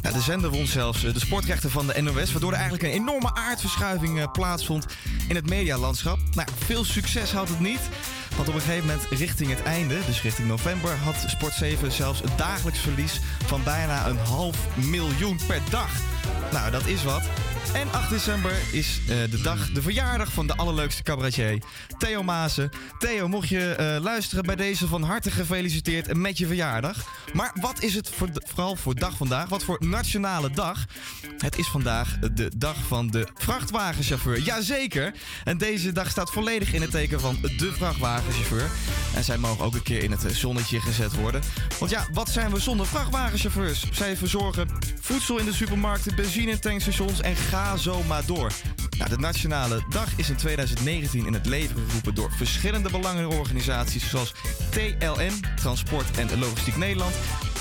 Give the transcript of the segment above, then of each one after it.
Ja, de zender won zelfs eh, de sportrechten van de NOS, waardoor er eigenlijk een enorme aardverschuiving eh, plaatsvond in het medialandschap. Nou, veel succes had het niet, want op een gegeven moment richting het einde, dus richting november, had Sport 7 zelfs een dagelijks verlies van bijna een half miljoen per dag. Nou, dat is wat. En 8 december is eh, de dag, de verjaardag van de allerleukste cabaretier, Theo Maasen. Theo, mocht je eh, luisteren bij deze van harte gefeliciteerd met je verjaardag. Maar wat is het voor, vooral voor dag vandaag? Wat voor nationale dag? Het is vandaag de dag van de vrachtwagenchauffeur. Jazeker! En deze dag staat volledig in het teken van de vrachtwagenchauffeur. En zij mogen ook een keer in het zonnetje gezet worden. Want ja, wat zijn we zonder vrachtwagenchauffeurs? Zij verzorgen voedsel in de supermarkten, benzine in tankstations en ga zo maar door. Nou, de Nationale Dag is in 2019 in het leven geroepen door verschillende belangenorganisaties zoals TLN, Transport en Logistiek Nederland,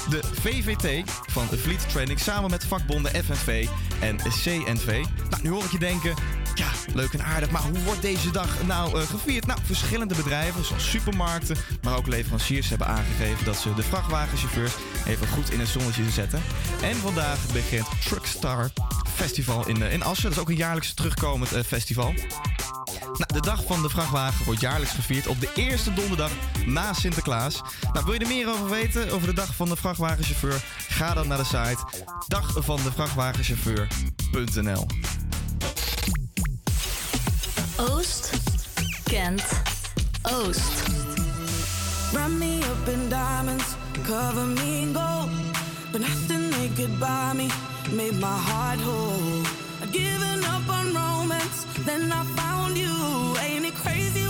de VVT van Fleet Training samen met vakbonden FNV en CNV. Nou, nu hoor ik je denken, ja, leuk en aardig, maar hoe wordt deze dag nou uh, gevierd? Nou, verschillende bedrijven, zoals supermarkten, maar ook leveranciers hebben aangegeven dat ze de vrachtwagenchauffeurs even goed in het zonnetje zetten. En vandaag begint Truckstar Festival in, uh, in Assen. Dat is ook een jaarlijks terugkomend uh, festival. Nou, de dag van de vrachtwagen wordt jaarlijks gevierd op de eerste donderdag na Sinterklaas. Nou, wil je er meer over weten, over de dag van de vrachtwagenchauffeur? Ga dan naar de site dagvandevrachtwagenchauffeur.nl Oost kent Oost. Run me up in diamonds, cover me in gold. But nothing they could buy me made my heart whole. I'd given up on romance, then I found you. Ain't it crazy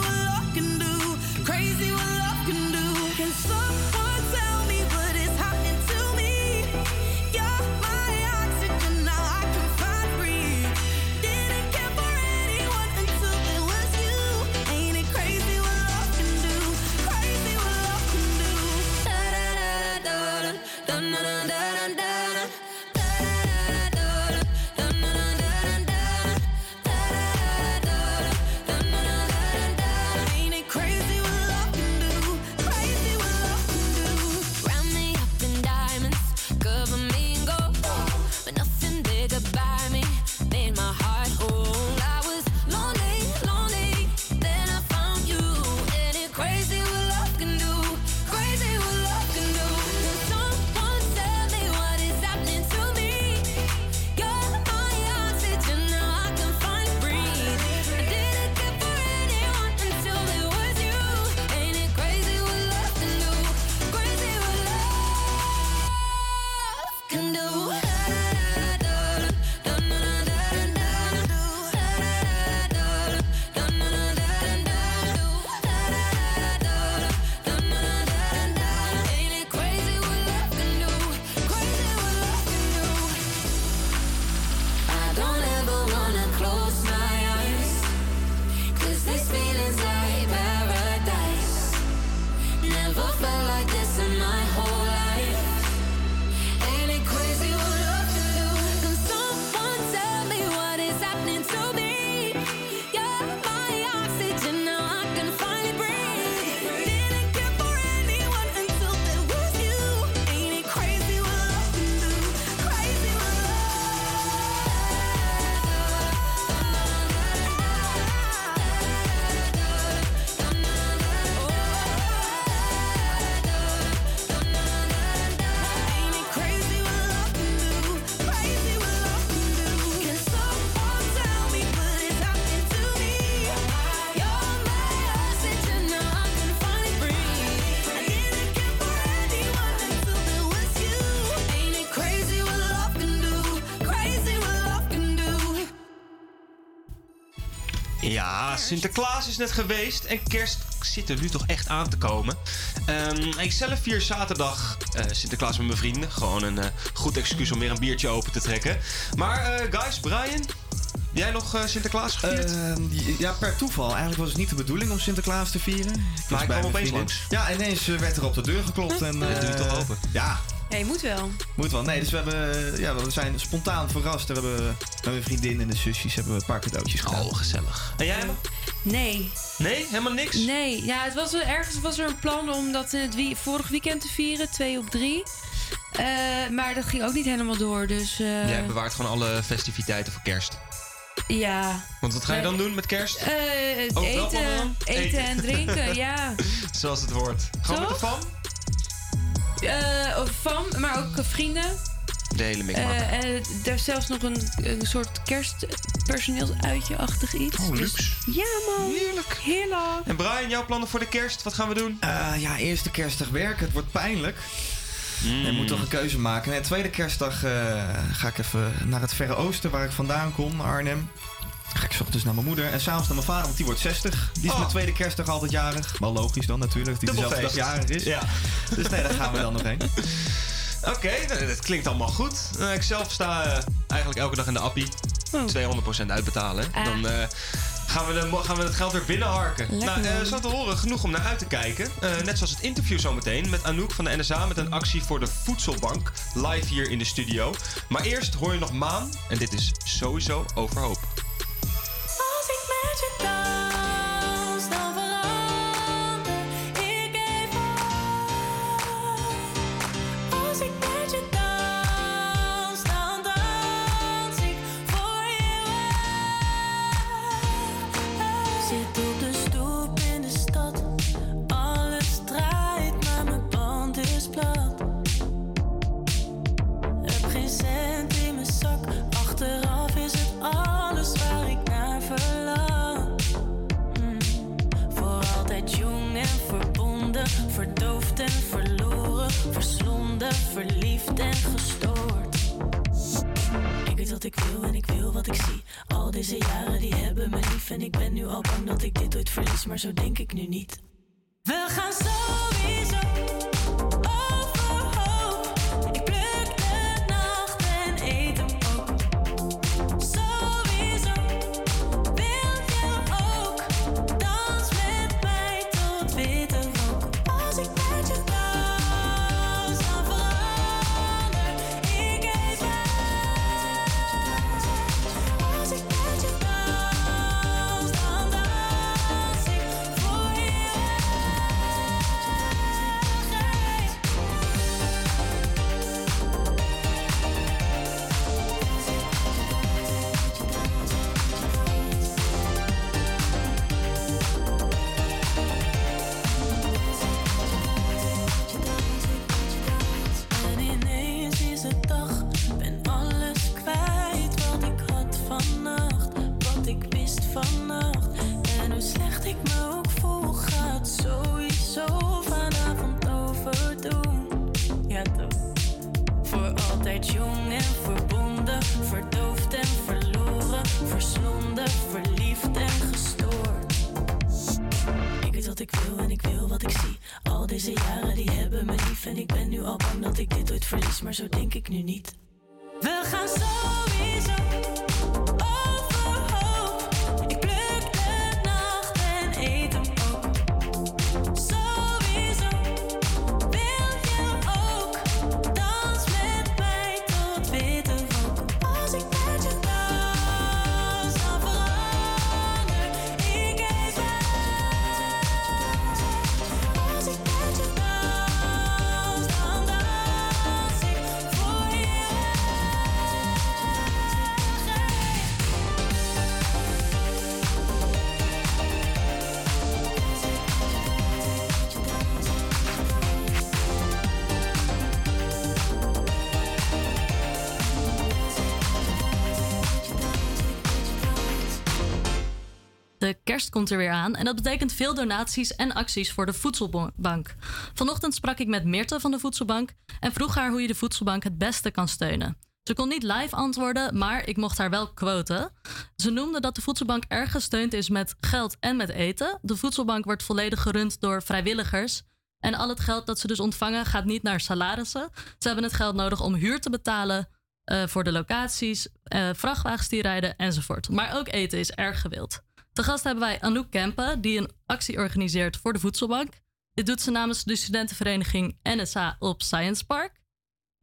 Sinterklaas is net geweest en kerst zit er nu toch echt aan te komen. Ehm, ik zelf vier zaterdag eh, Sinterklaas met mijn vrienden. Gewoon een eh, goed excuus om weer een biertje open te trekken. Maar eh, guys, Brian, jij nog Sinterklaas gevierd? Ehm, ja, per toeval. Eigenlijk was het niet de bedoeling om Sinterklaas te vieren. Ik Maar bij kwam opeens langs. Ja, ineens werd er op de deur geklopt. En, toch open? Ja, Ja, je moet wel. moet wel. Nee, dus we, hebben, ja, we zijn spontaan verrast. We hebben met mijn vriendin en de zusjes hebben we een paar cadeautjes gedaan. Oh, gezellig. En jij? Nee. Nee, helemaal niks? Nee, ja, het was er, ergens was er een plan om dat in het wie, vorig weekend te vieren, 2 op 3. Eh, maar dat ging ook niet helemaal door, dus eh, Jij bewaart gewoon alle festiviteiten voor kerst. ja. Want wat ga je dan doen met kerst? Eh, wel eten, eten Eten. en drinken, ja. Zoals het hoort. Gewoon met de Toch? fam? Eh, van, maar ook vrienden. De hele mikmak. Eh, en er is zelfs nog een, een soort kerstpersoneelsuitje-achtig iets. oh, Dus- luxe. ja, man. Heerlijk. Heerlijk. En Brian, jouw plannen voor de kerst? Wat gaan we doen? Eh, ja, eerste kerstdag werken. Het wordt pijnlijk. Mm. Je moet toch een keuze maken. En tweede kerstdag eh, ga ik even naar het Verre Oosten, waar ik vandaan kom, Arnhem. Ga ik ochtends naar mijn moeder en s'avonds naar mijn vader, want die wordt 60. Die is Oh. met tweede kerstdag altijd jarig. Wel logisch dan natuurlijk, die dezelfde dag jarig is. Ja. Dus nee, daar gaan we dan nog heen. Oké, nou, dat klinkt allemaal goed. Eh, ik zelf sta eh, eigenlijk elke dag in de appie. Oh. 200% uitbetalen. Ah. Dan eh, gaan, we de, gaan we het geld weer binnenharken. Lekker, nou, eh, zo te horen, genoeg om naar uit te kijken. Eh, net zoals het interview zometeen met Anouk van de NSA... met een actie voor de Voedselbank. Live hier in de studio. Maar eerst hoor je nog Maan. En dit is sowieso overhoop. Als ik met je verliefd en gestoord. Ik weet wat ik wil en ik wil wat ik zie. Al deze jaren die hebben me lief en ik ben nu al bang dat ik dit ooit verlies, maar zo denk ik nu niet. We gaan sowieso komt er weer aan en dat betekent veel donaties en acties voor de Voedselbank. Vanochtend sprak ik met Meerte van de Voedselbank en vroeg haar hoe je de Voedselbank het beste kan steunen. Ze kon niet live antwoorden, maar ik mocht haar wel quoten. Ze noemde dat de Voedselbank erg gesteund is met geld en met eten. De Voedselbank wordt volledig gerund door vrijwilligers. En al het geld dat ze dus ontvangen gaat niet naar salarissen. Ze hebben het geld nodig om huur te betalen eh, voor de locaties, eh, vrachtwagens die rijden enzovoort. Maar ook eten is erg gewild. Te gast hebben wij Anouk Kempen, die een actie organiseert voor de Voedselbank. Dit doet ze namens de studentenvereniging NSA op Science Park.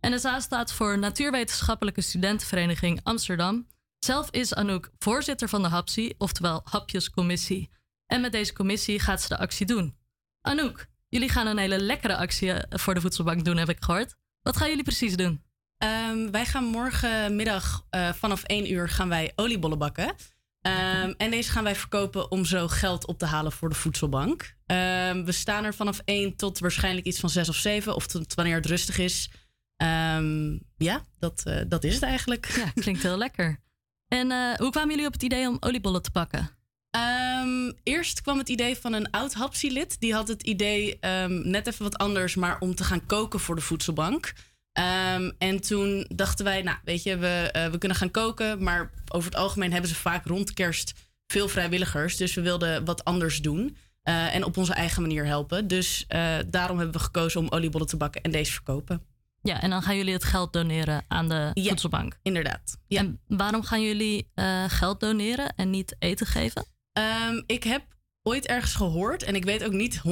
NSA staat voor Natuurwetenschappelijke Studentenvereniging Amsterdam. Zelf is Anouk voorzitter van de HAPSI, oftewel Hapjescommissie. En met deze commissie gaat ze de actie doen. Anouk, jullie gaan een hele lekkere actie eh, voor de Voedselbank doen, heb ik gehoord. Wat gaan jullie precies doen? Ehm, wij gaan morgenmiddag uh, vanaf 1 uur gaan wij oliebollen bakken. Um, en deze gaan wij verkopen om zo geld op te halen voor de voedselbank. Um, we staan er vanaf 1 tot waarschijnlijk iets van 6 of 7, of tot wanneer het rustig is. ja, dat, uh, dat is het eigenlijk. Ja, klinkt heel lekker. En uh, hoe kwamen jullie op het idee om oliebollen te pakken? eerst kwam het idee van een oud hapsilid. Die had het idee net even wat anders, maar om te gaan koken voor de voedselbank. Um, en toen dachten wij, nou weet je, we, uh, we kunnen gaan koken. Maar over het algemeen hebben ze vaak rond kerst veel vrijwilligers. Dus we wilden wat anders doen. Uh, en op onze eigen manier helpen. Dus uh, daarom hebben we gekozen om oliebollen te bakken en deze verkopen. Ja, en dan gaan jullie het geld doneren aan de ja, voedselbank. Inderdaad. Ja. En waarom gaan jullie geld doneren en niet eten geven? Um, ik heb ooit ergens gehoord, en ik weet ook niet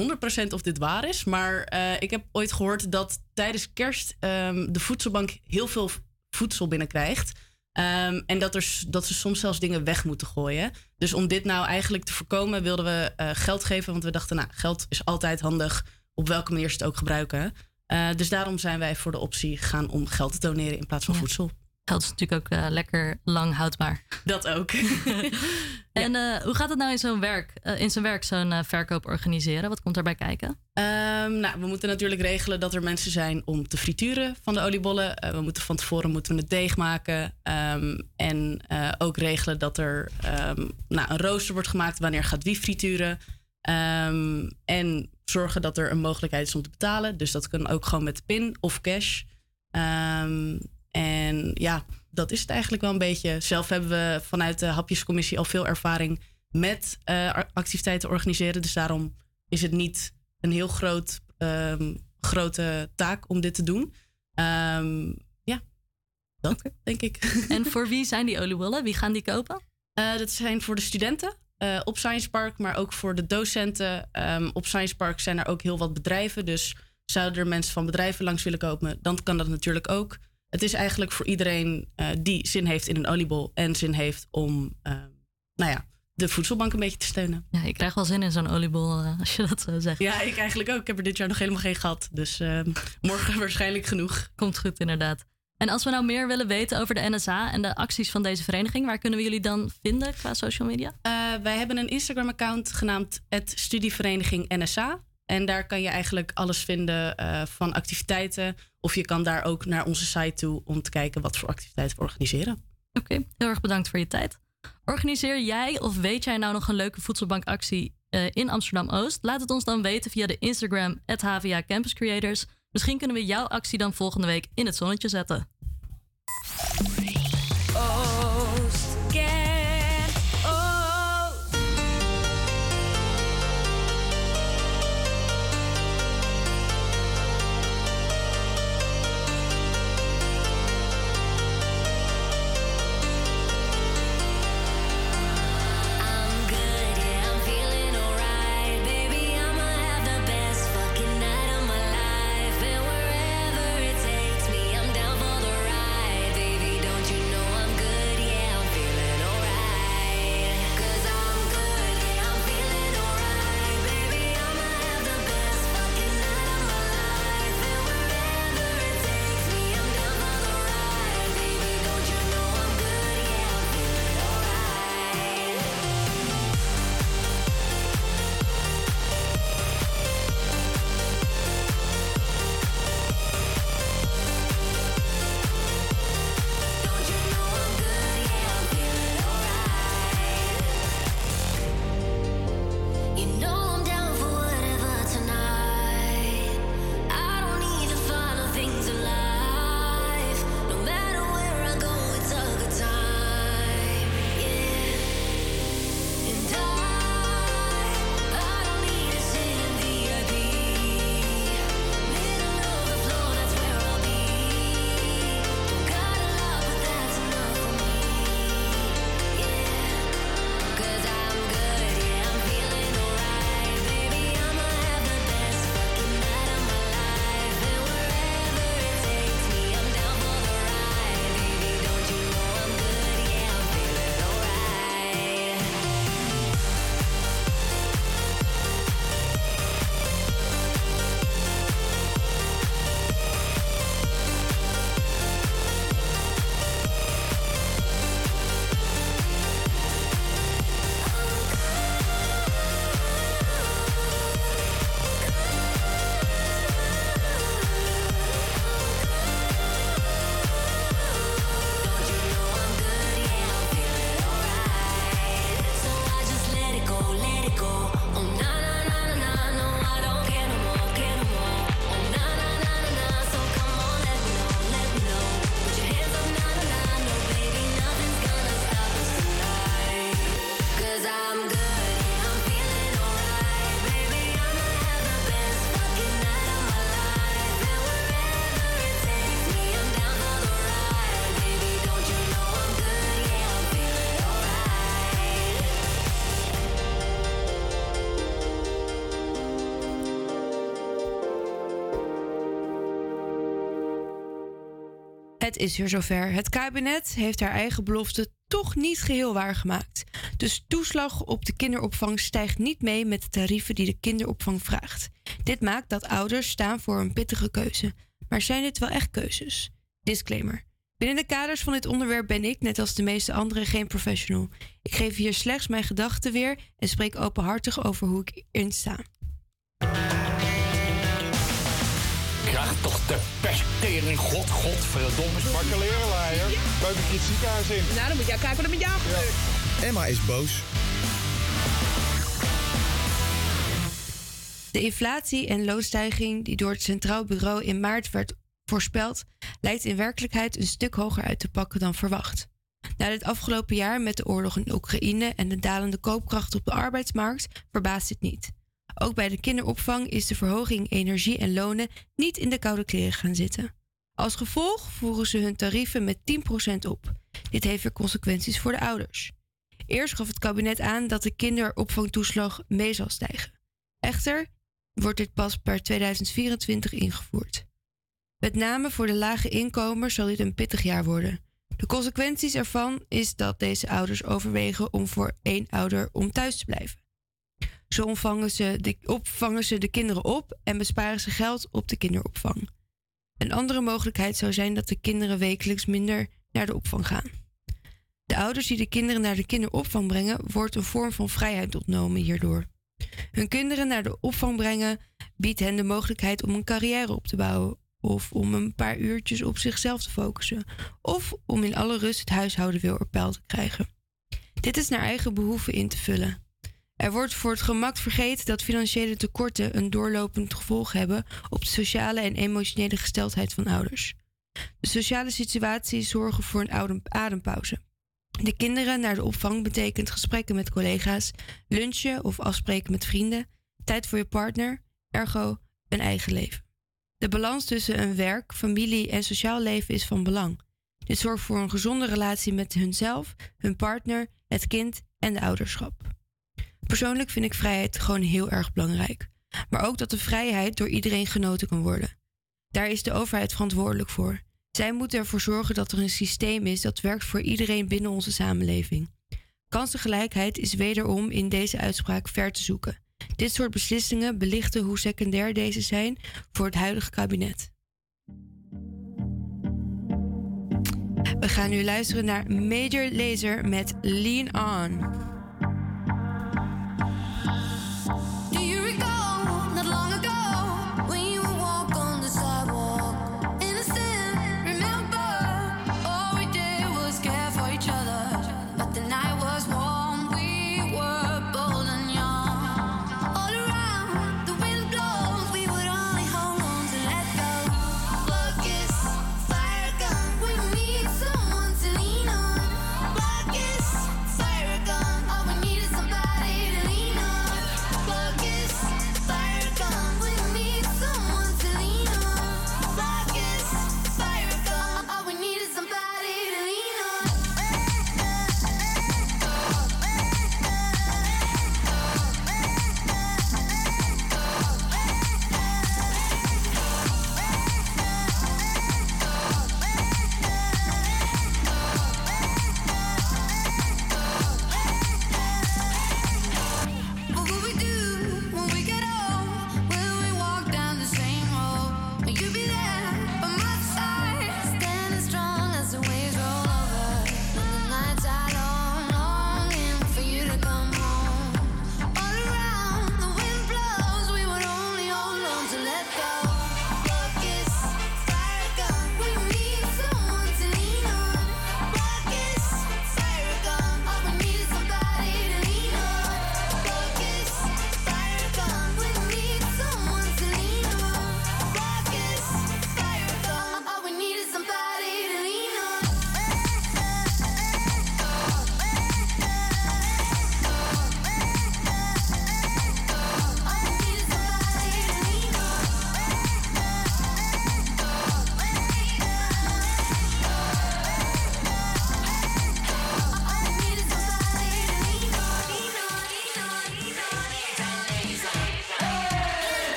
100% of dit waar is, maar uh, ik heb ooit gehoord dat tijdens kerst um, de voedselbank heel veel voedsel binnenkrijgt. Um, en dat, er, dat ze soms zelfs dingen weg moeten gooien. Dus om dit nou eigenlijk te voorkomen, wilden we uh, geld geven. Want we dachten, nou, geld is altijd handig, op welke manier ze het ook gebruiken. Uh, dus daarom zijn wij voor de optie gegaan om geld te doneren in plaats van Ja. voedsel. Geld is natuurlijk ook eh, lekker lang houdbaar. Dat ook. En eh, hoe gaat het nou in zo'n werk, eh, in zijn werk zo'n eh, verkoop organiseren? Wat komt daarbij kijken? Um, nou, we moeten natuurlijk regelen dat er mensen zijn om te frituren van de oliebollen. We moeten van tevoren moeten we het deeg maken. Um, en ook regelen dat er um, nou, een rooster wordt gemaakt wanneer gaat wie frituren. en zorgen dat er een mogelijkheid is om te betalen. Dus dat kan ook gewoon met pin of cash. en ja, dat is het eigenlijk wel een beetje. Zelf hebben we vanuit de hapjescommissie al veel ervaring met uh, activiteiten organiseren. Dus daarom is het niet een heel groot, um, grote taak om dit te doen. Um, ja, dat okay. denk ik. En voor wie zijn die oliebollen? Wie gaan die kopen? Uh, dat zijn voor de studenten uh, op Science Park, maar ook voor de docenten. Um, op Science Park zijn er ook heel wat bedrijven. Dus zouden er mensen van bedrijven langs willen kopen, dan kan dat natuurlijk ook. Het is eigenlijk voor iedereen uh, die zin heeft in een oliebol en zin heeft om, nou ja, de voedselbank een beetje te steunen. Ja, ik krijg wel zin in zo'n oliebol uh, als je dat zo zegt. Ja, ik eigenlijk ook. Ik heb er dit jaar nog helemaal geen gehad. Dus uh, morgen waarschijnlijk genoeg. Komt goed, inderdaad. En als we nou meer willen weten over de NSA en de acties van deze vereniging, waar kunnen we jullie dan vinden qua social media? Wij hebben een Instagram-account genaamd Studievereniging NSA. En daar kan je eigenlijk alles vinden van activiteiten. Of je kan daar ook naar onze site toe om te kijken wat voor activiteiten we organiseren. Oké, heel erg bedankt voor je tijd. Organiseer jij of weet jij nou nog een leuke voedselbankactie uh, in Amsterdam-Oost? Laat het ons dan weten via de Instagram HVA Campus Creators. Misschien kunnen we jouw actie dan volgende week in het zonnetje zetten. Het is weer zover. Het kabinet heeft haar eigen belofte toch niet geheel waargemaakt. Dus toeslag op de kinderopvang stijgt niet mee met de tarieven die de kinderopvang vraagt. Dit maakt dat ouders staan voor een pittige keuze. Maar zijn dit wel echt keuzes? Disclaimer. Binnen de kaders van dit onderwerp ben ik, net als de meeste anderen, geen professional. Ik geef hier slechts mijn gedachten weer en spreek openhartig over hoe ik erin sta. Toch de pesttering, god, godverdomme, zwakke lerenleier. Leuk dat je het ziekenhuis in. Nou, dan moet jij kijken wat er met jou gebeurt. Emma is boos. De inflatie en loonstijging die door het Centraal Bureau in maart werd voorspeld, lijkt in werkelijkheid een stuk hoger uit te pakken dan verwacht. Na dit afgelopen jaar met de oorlog in Oekraïne en de dalende koopkracht op de arbeidsmarkt verbaast dit niet. Ook bij de kinderopvang is de verhoging energie en lonen niet in de koude kleren gaan zitten. Als gevolg voeren ze hun tarieven met 10% op. Dit heeft weer consequenties voor de ouders. Eerst gaf het kabinet aan dat de kinderopvangtoeslag mee zal stijgen. Echter wordt dit pas per 2024 ingevoerd. Met name voor de lage inkomens zal dit een pittig jaar worden. De consequenties ervan is dat deze ouders overwegen om voor één ouder om thuis te blijven. Zo ontvangen ze de, opvangen ze de kinderen op en besparen ze geld op de kinderopvang. Een andere mogelijkheid zou zijn dat de kinderen wekelijks minder naar de opvang gaan. De ouders die de kinderen naar de kinderopvang brengen, wordt een vorm van vrijheid ontnomen hierdoor. Hun kinderen naar de opvang brengen biedt hen de mogelijkheid om een carrière op te bouwen, of om een paar uurtjes op zichzelf te focussen, of om in alle rust het huishouden weer op peil te krijgen. Dit is naar eigen behoeven in te vullen. Er wordt voor het gemak vergeten dat financiële tekorten een doorlopend gevolg hebben op de sociale en emotionele gesteldheid van ouders. De sociale situaties zorgen voor een adem- adempauze. De kinderen naar de opvang betekent gesprekken met collega's, lunchen of afspreken met vrienden, tijd voor je partner, ergo een eigen leven. De balans tussen een werk, familie en sociaal leven is van belang. Dit zorgt voor een gezonde relatie met hunzelf, hun partner, het kind en de ouderschap. Persoonlijk vind ik vrijheid gewoon heel erg belangrijk. Maar ook dat de vrijheid door iedereen genoten kan worden. Daar is de overheid verantwoordelijk voor. Zij moet ervoor zorgen dat er een systeem is dat werkt voor iedereen binnen onze samenleving. Kansengelijkheid is wederom in deze uitspraak ver te zoeken. Dit soort beslissingen belichten hoe secundair deze zijn voor het huidige kabinet. We gaan nu luisteren naar Major Lazer met Lean On.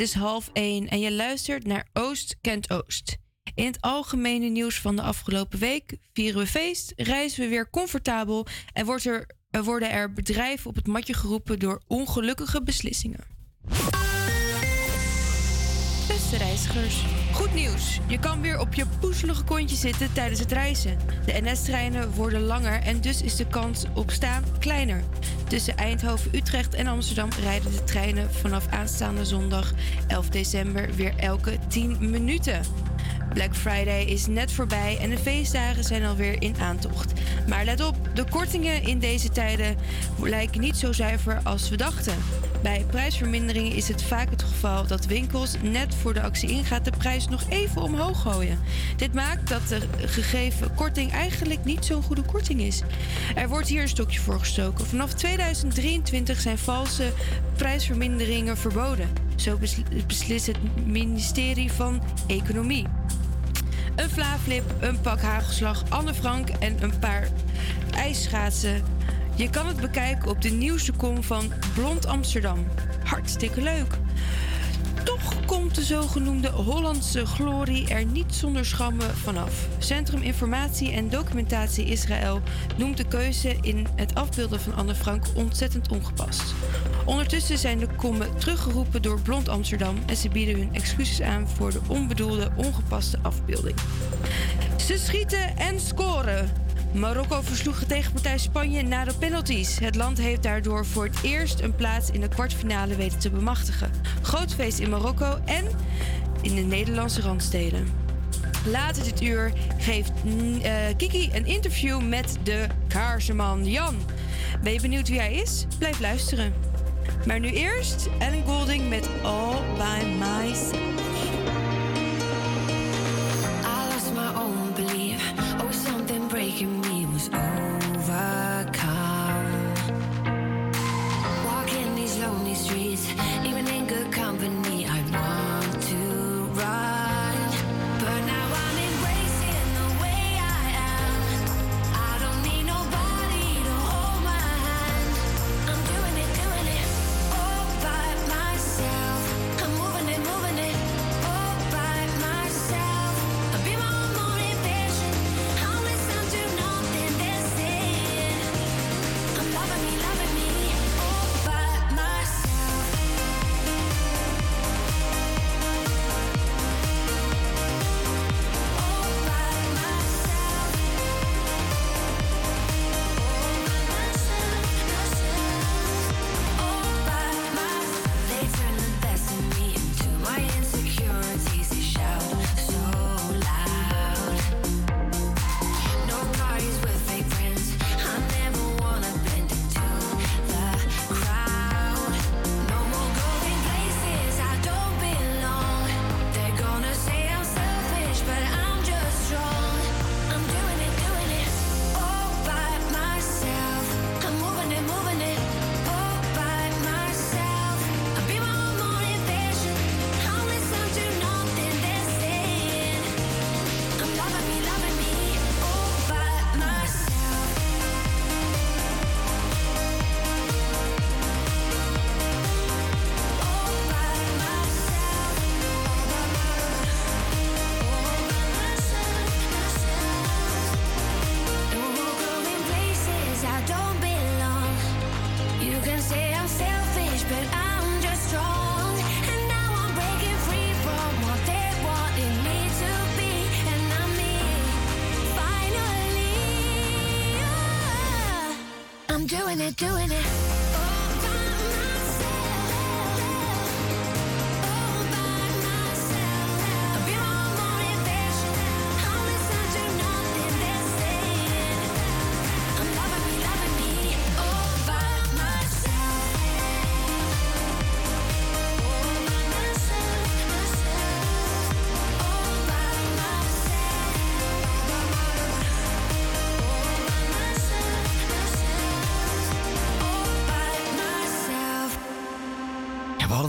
Het is half één en je luistert naar Oost kent Oost. In het algemene nieuws van de afgelopen week vieren we feest, reizen we weer comfortabel en wordt er, worden er bedrijven op het matje geroepen door ongelukkige beslissingen. Beste reizigers, goed nieuws. Je kan weer op je poezelige kontje zitten tijdens het reizen. De NS-treinen worden langer en dus is de kans op staan kleiner. Tussen Eindhoven, Utrecht en Amsterdam rijden de treinen vanaf aanstaande zondag 11 december weer elke 10 minuten. Black Friday is net voorbij en de feestdagen zijn alweer in aantocht. Maar let op, de kortingen in deze tijden lijken niet zo zuiver als we dachten. Bij prijsverminderingen is het vaak het geval dat winkels net voor de actie ingaat de prijs nog even omhoog gooien. Dit maakt dat de gegeven korting eigenlijk niet zo'n goede korting is. Er wordt hier een stokje voor gestoken. Vanaf 2023 zijn valse prijsverminderingen verboden. Zo besl- beslist het ministerie van Economie. Een Vlaaflip, een pak hagelslag, Anne Frank en een paar ijsschaatsen. Je kan het bekijken op de nieuwste kom van Blond Amsterdam. Hartstikke leuk. Toch komt de zogenoemde Hollandse glorie er niet zonder schrammen vanaf. Centrum Informatie en Documentatie Israël noemt de keuze in het afbeelden van Anne Frank ontzettend ongepast. Ondertussen zijn de kommen teruggeroepen door Blond Amsterdam en ze bieden hun excuses aan voor de onbedoelde, ongepaste afbeelding. Ze schieten en scoren. Marokko versloeg de tegenpartij Spanje na de penalties. Het land heeft daardoor voor het eerst een plaats in de kwartfinale weten te bemachtigen. Groot feest in Marokko en in de Nederlandse randsteden. Later dit uur geeft mm, eh, Kiki een interview met de kaarsenman Jan. Ben je benieuwd wie hij is? Blijf luisteren. Maar nu eerst Ellen Golding met All By Myself. Doing it, doing it.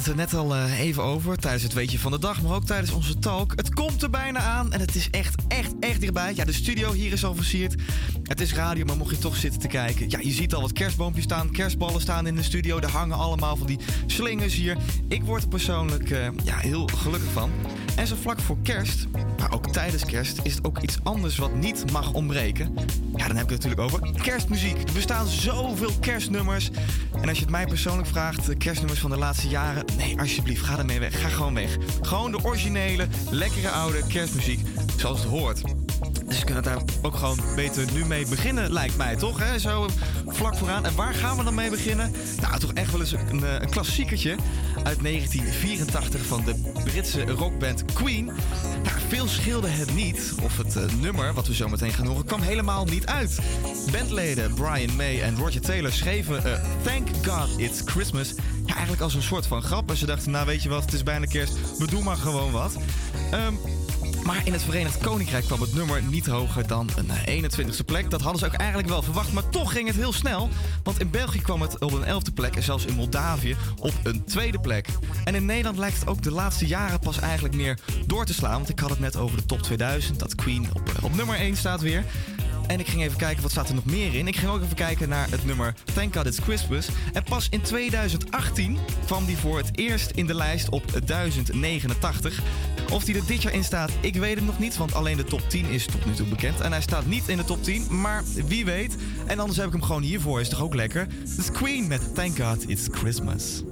Hadden het er net al eh, even over tijdens het weetje van de dag, maar ook tijdens onze talk. Het komt er bijna aan en het is echt, echt, echt dichtbij. Ja, de studio hier is al versierd. Het is radio, maar mocht je toch zitten te kijken. Ja, je ziet al wat kerstboompjes staan, kerstballen staan in de studio. Er hangen allemaal van die slingers hier. Ik word er persoonlijk eh, ja, heel gelukkig van. En zo vlak voor kerst, maar ook tijdens kerst, is het ook iets anders wat niet mag ontbreken. Ja, dan heb ik het natuurlijk over kerstmuziek. Er bestaan zoveel kerstnummers. En als je het mij persoonlijk vraagt, kerstnummers van de laatste jaren, nee, alsjeblieft, ga ermee weg. Ga gewoon weg. Gewoon de originele, lekkere oude kerstmuziek, zoals het hoort. Dus we kunnen daar ook gewoon beter nu mee beginnen, lijkt mij toch? Hè? Zo vlak vooraan. En waar gaan we dan mee beginnen? Nou, toch echt wel eens een, eh, een klassiekertje uit 1984 van de Britse rockband Queen. Nou, veel scheelde het niet, of het eh, nummer wat we zo meteen gaan horen, kwam helemaal niet uit. Bandleden Brian May en Roger Taylor schreven eh, Thank God It's Christmas. Ja, eigenlijk als een soort van grap. En ze dachten, nou weet je wat, het is bijna kerst, we doen maar gewoon wat. Ehm, maar in het Verenigd Koninkrijk kwam het nummer niet hoger dan een 21ste plek. Dat hadden ze ook eigenlijk wel verwacht, maar toch ging het heel snel. Want in België kwam het op een 11e plek en zelfs in Moldavië op een tweede plek. En in Nederland lijkt het ook de laatste jaren pas eigenlijk meer door te slaan. Want ik had het net over de top 2000, dat Queen op, op nummer 1 staat weer. En ik ging even kijken, wat staat er nog meer in? Ik ging ook even kijken naar het nummer Thank God It's Christmas. En pas in 2018 kwam die voor het eerst in de lijst op 1089. Of die er dit jaar in staat, ik weet het nog niet. Want alleen de top 10 is tot nu toe bekend. En hij staat niet in de top 10, maar wie weet. En anders heb ik hem gewoon hiervoor, is toch ook lekker? Is Queen met Thank God It's Christmas.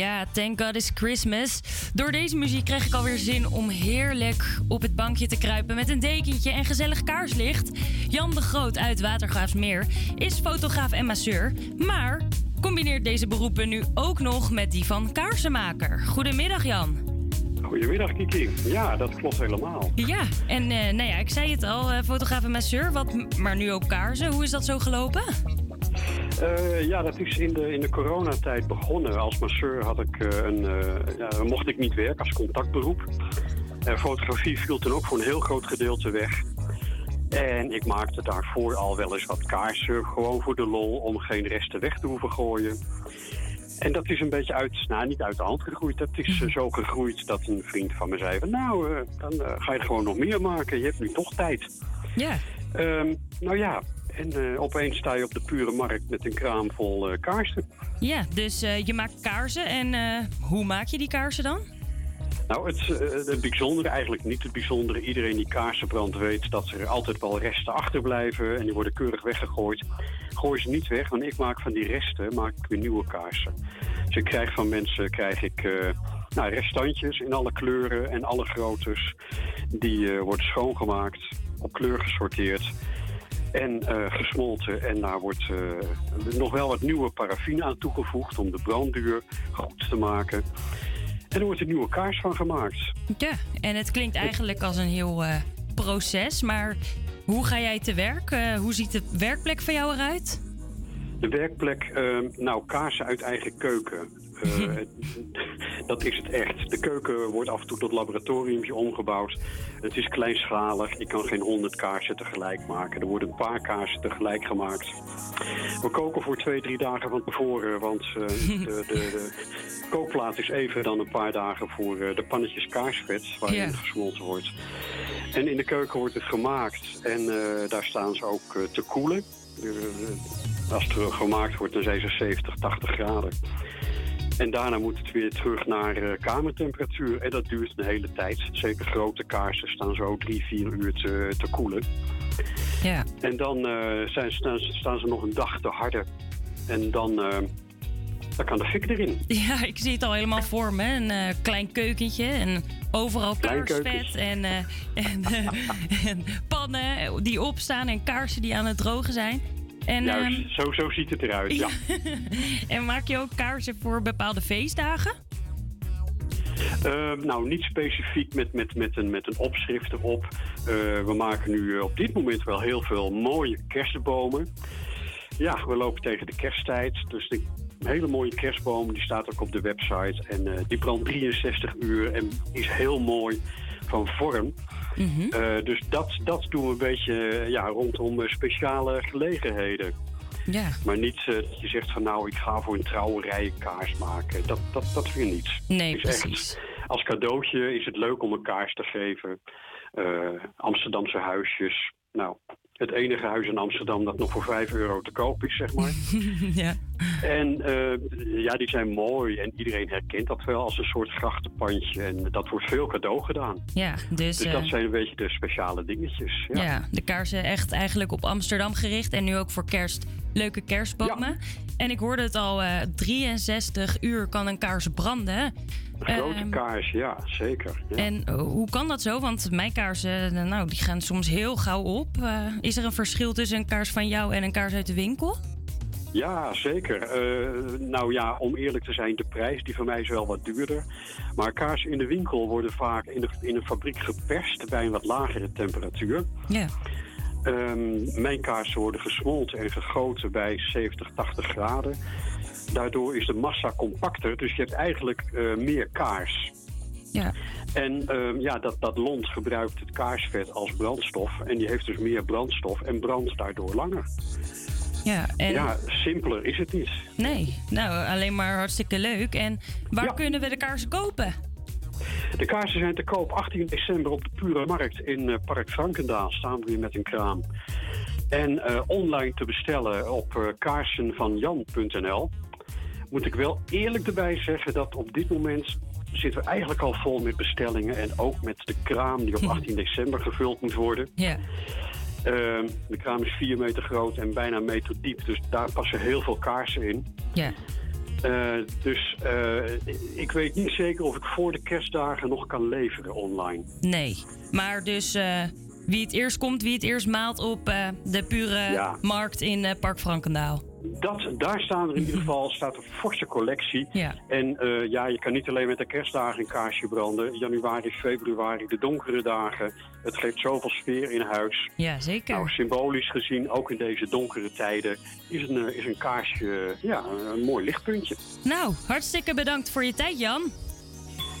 Ja, Thank God It's Christmas. Door deze muziek kreeg ik alweer zin om heerlijk op het bankje te kruipen met een dekentje en gezellig kaarslicht. Jan de Groot uit Watergraafsmeer is fotograaf en masseur, maar combineert deze beroepen nu ook nog met die van kaarsenmaker. Goedemiddag Jan. Goedemiddag Kiki. Ja, dat klopt helemaal. Ja, en eh, nou ja, ik zei het al, eh, fotograaf en masseur, wat, maar nu ook kaarsen. Hoe is dat zo gelopen? Eh, ja, dat is in de, in de coronatijd begonnen. Als masseur had ik eh, een, eh, ja, mocht ik niet werken als contactberoep. Fotografie viel toen ook voor een heel groot gedeelte weg. En ik maakte daarvoor al wel eens wat kaarsen, gewoon voor de lol, om geen resten weg te hoeven gooien. En dat is een beetje uit, nou niet uit de hand gegroeid. Dat is zo gegroeid dat een vriend van me zei van, nou, dan ga je gewoon nog meer maken. Je hebt nu toch tijd. Ja. Ehm, nou ja, en eh, opeens sta je op de pure markt met een kraam vol eh, kaarsen. Ja, dus eh, je maakt kaarsen en hoe maak je die kaarsen dan? Nou, het, het bijzondere, eigenlijk niet het bijzondere. Iedereen die kaarsen brandt weet dat er altijd wel resten achterblijven. En die worden keurig weggegooid. Gooi ze niet weg, want ik maak van die resten maak ik weer nieuwe kaarsen. Dus ik krijg van mensen krijg ik, nou, restantjes in alle kleuren en alle groottes. Die worden schoongemaakt, op kleur gesorteerd. En eh, gesmolten. En daar wordt eh, nog wel wat nieuwe paraffine aan toegevoegd om de brandduur goed te maken. En er wordt een nieuwe kaars van gemaakt. Ja, en het klinkt eigenlijk als een heel eh, proces, maar hoe ga jij te werk? Hoe ziet de werkplek van jou eruit? De werkplek, eh, nou, kaarsen uit eigen keuken. Eh, dat is het echt. De keuken wordt af en toe tot laboratoriumje omgebouwd. Het is kleinschalig. Ik kan geen honderd kaarsen tegelijk maken. Er worden een paar kaarsen tegelijk gemaakt. We koken voor twee, drie dagen van tevoren. Want eh, de, de, de kookplaat is even dan een paar dagen voor eh, de pannetjes kaarsvet. Waarin het gesmolten wordt. En in de keuken wordt het gemaakt. En daar staan ze ook te koelen. Eh, als het gemaakt wordt, dan zijn ze 70, 80 graden. En daarna moet het weer terug naar eh, kamertemperatuur. En dat duurt een hele tijd. Zeker grote kaarsen staan zo drie, vier uur te, te koelen. Ja. En dan eh, zijn, staan, staan ze nog een dag te harden. En dan, dan kan de fik erin. Ja, ik zie het al helemaal voor me. Een klein keukentje en overal kaarsvet en, en, en pannen die opstaan en kaarsen die aan het drogen zijn. En, Juist, ehm, zo, zo ziet het eruit, ja. en maak je ook kaarsen voor bepaalde feestdagen? Eh, nou, niet specifiek met, met, met, een, met een opschrift erop. Eh, we maken nu eh, op dit moment wel heel veel mooie kerstbomen. Ja, we lopen tegen de kersttijd. Dus de hele mooie kerstboom, die staat ook op de website. En eh, die brandt 63 uur en is heel mooi van vorm. Eh, dus dat, dat doen we een beetje eh, ja, rondom eh, speciale gelegenheden. Ja. Maar niet dat je zegt van nou, ik ga voor een trouwerij kaars maken. Dat, dat, dat weer niet. Nee, is echt- precies. als cadeautje is het leuk om een kaars te geven. Amsterdamse huisjes. Nou, het enige huis in Amsterdam dat nog voor 5 euro te koop is, zeg maar. ja. En eh, ja, die zijn mooi en iedereen herkent dat wel als een soort grachtenpandje. En dat wordt veel cadeau gedaan. Ja, dus, Dus eh, dat zijn een beetje de speciale dingetjes. Ja. ja. de kaarsen echt eigenlijk op Amsterdam gericht. En nu ook voor kerst leuke kerstbomen. En ik hoorde het al, eh 63 uur kan een kaars branden. Grote Ehm, kaars, ja, zeker. Ja. En eh, hoe kan dat zo? Want mijn kaarsen, eh, nou, die gaan soms heel gauw op. Eh, is er een verschil tussen een kaars van jou en een kaars uit de winkel? Ja, zeker. Nou ja, om eerlijk te zijn, de prijs die van mij is wel wat duurder. Maar kaarsen in de winkel worden vaak in, de, in een fabriek geperst bij een wat lagere temperatuur. Ja. Ehm, mijn kaarsen worden gesmolten en gegoten bij 70, 80 graden. Daardoor is de massa compacter, dus je hebt eigenlijk eh, meer kaars. Ja. En ehm, ja, dat, dat lont gebruikt het kaarsvet als brandstof. En die heeft dus meer brandstof en brandt daardoor langer. Ja, en Ja, simpeler is het niet. nee, nou, alleen maar hartstikke leuk. En waar kunnen we de kaarsen kopen? De kaarsen zijn te koop 18 december op de Pure Markt in eh, Park Frankendaal. Staan we weer met een kraam. En eh, online te bestellen op kaarsenvanjan.nl. Moet ik wel eerlijk erbij zeggen dat op dit moment zitten we eigenlijk al vol met bestellingen. En ook met de kraam die op 18 december gevuld moet worden. Ja. Ehm, de kraam is 4 meter groot en bijna een meter diep. Dus daar passen heel veel kaarsen in. Ja. Eh, dus eh, ik weet niet zeker of ik voor de kerstdagen nog kan leveren online. Nee. Maar dus eh, wie het eerst komt, wie het eerst maalt op de pure Ja. markt in Park Frankendaal. Dat, daar staan er in ieder geval staat een forse collectie. Ja. En eh, ja, je kan niet alleen met de kerstdagen een kaarsje branden. Januari, februari, de donkere dagen. Het geeft zoveel sfeer in huis. Ja, zeker. Nou, symbolisch gezien, ook in deze donkere tijden, is een, eh, is een kaarsje ja, een mooi lichtpuntje. Nou, hartstikke bedankt voor je tijd, Jan.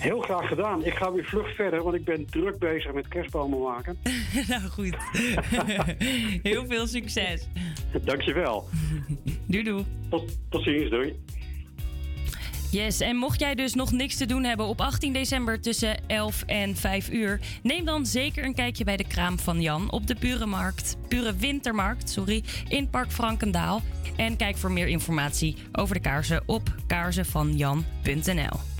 Heel graag gedaan. Ik ga weer vlug verder, want ik ben druk bezig met kerstbomen maken. nou goed. Heel veel succes. Dankjewel. Doei doei. Tot, tot ziens, doei. Yes, en mocht jij dus nog niks te doen hebben op 18 december tussen 11 en 5 uur, neem dan zeker een kijkje bij de kraam van Jan op de Pure Markt, Pure Wintermarkt, sorry, in Park Frankendaal. En kijk voor meer informatie over de kaarsen op kaarsenvanjan.nl.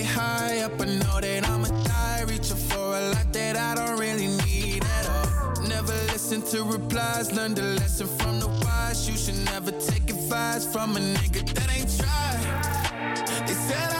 get high up. I know that I'ma die. Reaching for a lot that I don't really need at all. Never listen to replies. Learn the lesson from the wise. You should never take advice from a nigga that ain't tried. They said I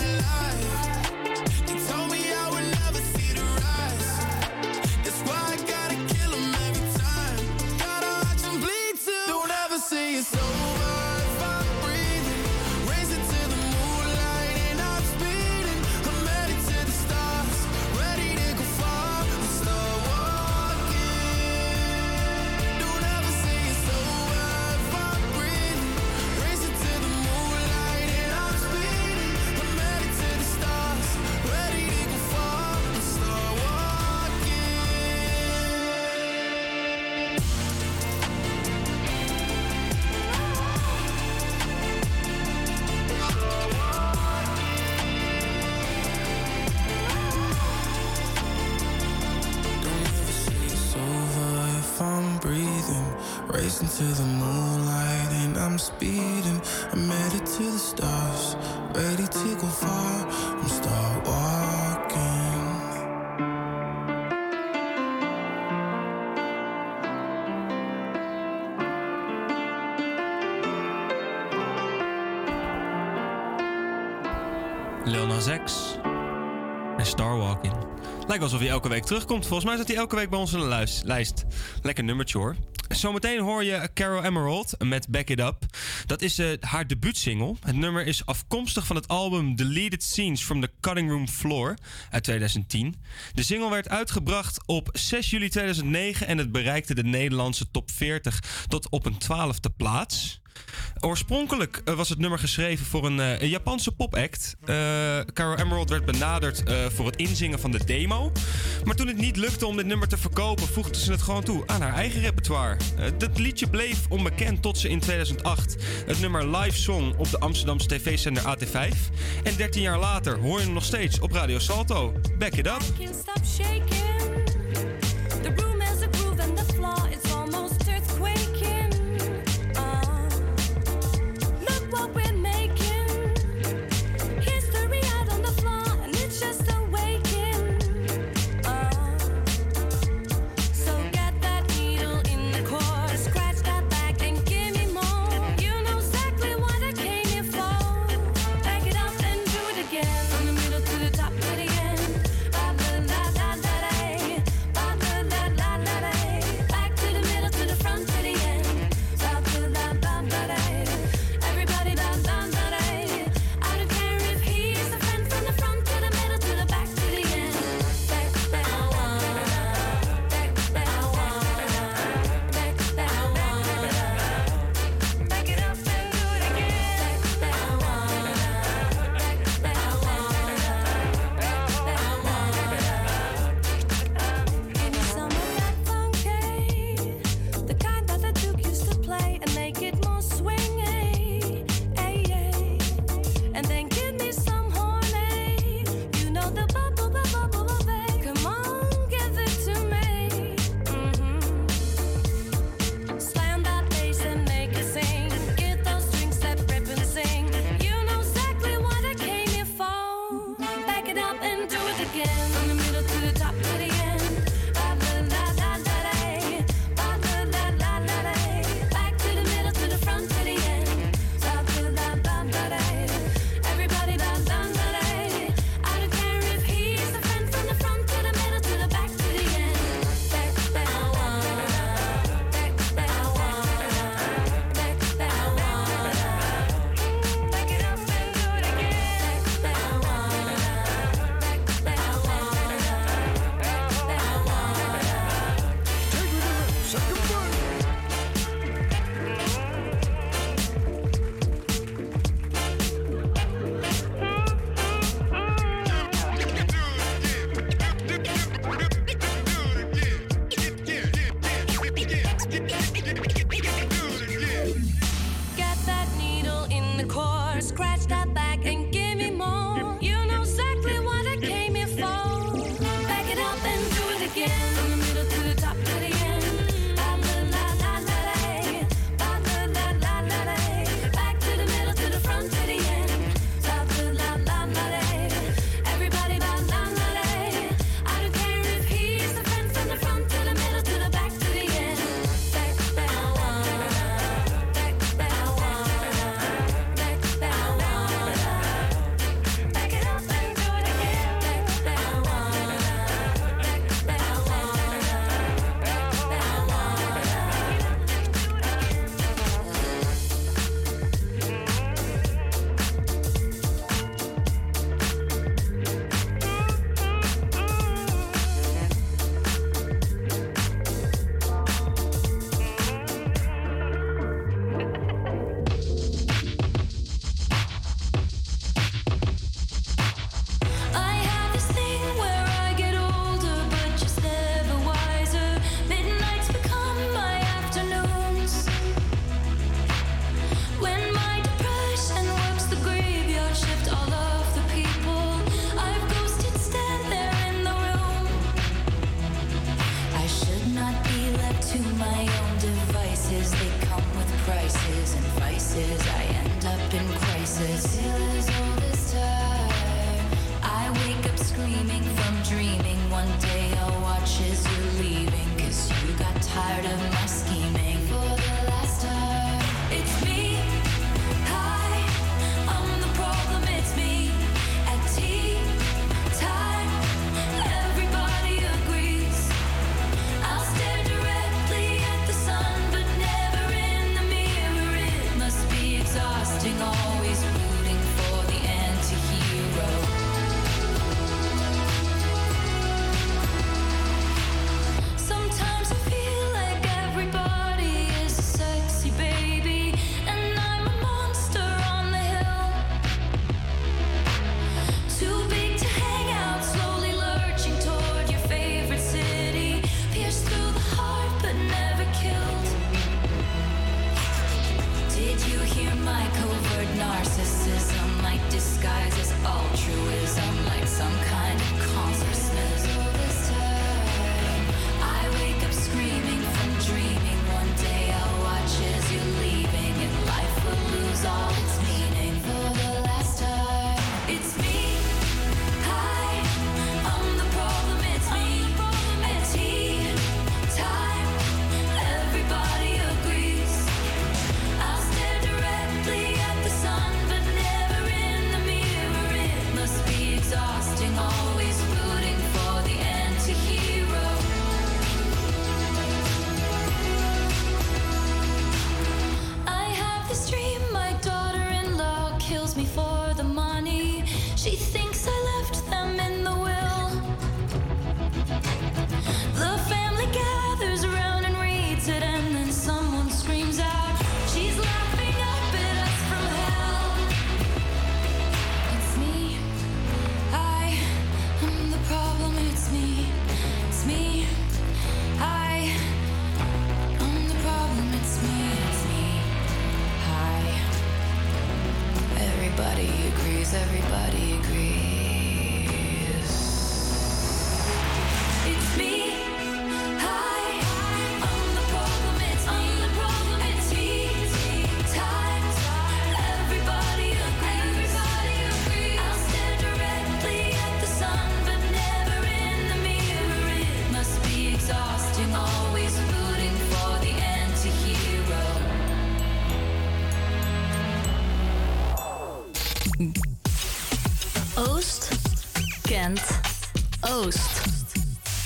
Racing to the moonlight and I'm speeding. I'm headed to the stars, ready to go far. I'm start Lijkt alsof hij elke week terugkomt. Volgens mij staat hij elke week bij ons in de lijst. Lekker nummertje hoor. Zometeen hoor je Carol Emerald met Back It Up. Dat is eh, haar debuutsingle. Het nummer is afkomstig van het album Deleted Scenes from the Cutting Room Floor uit 2010. De single werd uitgebracht op 6 juli 2009 en het bereikte de Nederlandse top 40 tot op een twaalfde plaats. Oorspronkelijk eh, was het nummer geschreven voor een, eh, Japanse popact. Uh, Caro Emerald werd benaderd voor het inzingen van de demo. Maar toen het niet lukte om dit nummer te verkopen, voegde ze het gewoon toe aan haar eigen repertoire. Dat liedje bleef onbekend tot ze in 2008 het nummer live zong op de Amsterdamse tv-zender AT5. En 13 jaar later hoor je hem nog steeds op Radio Salto. Back it up.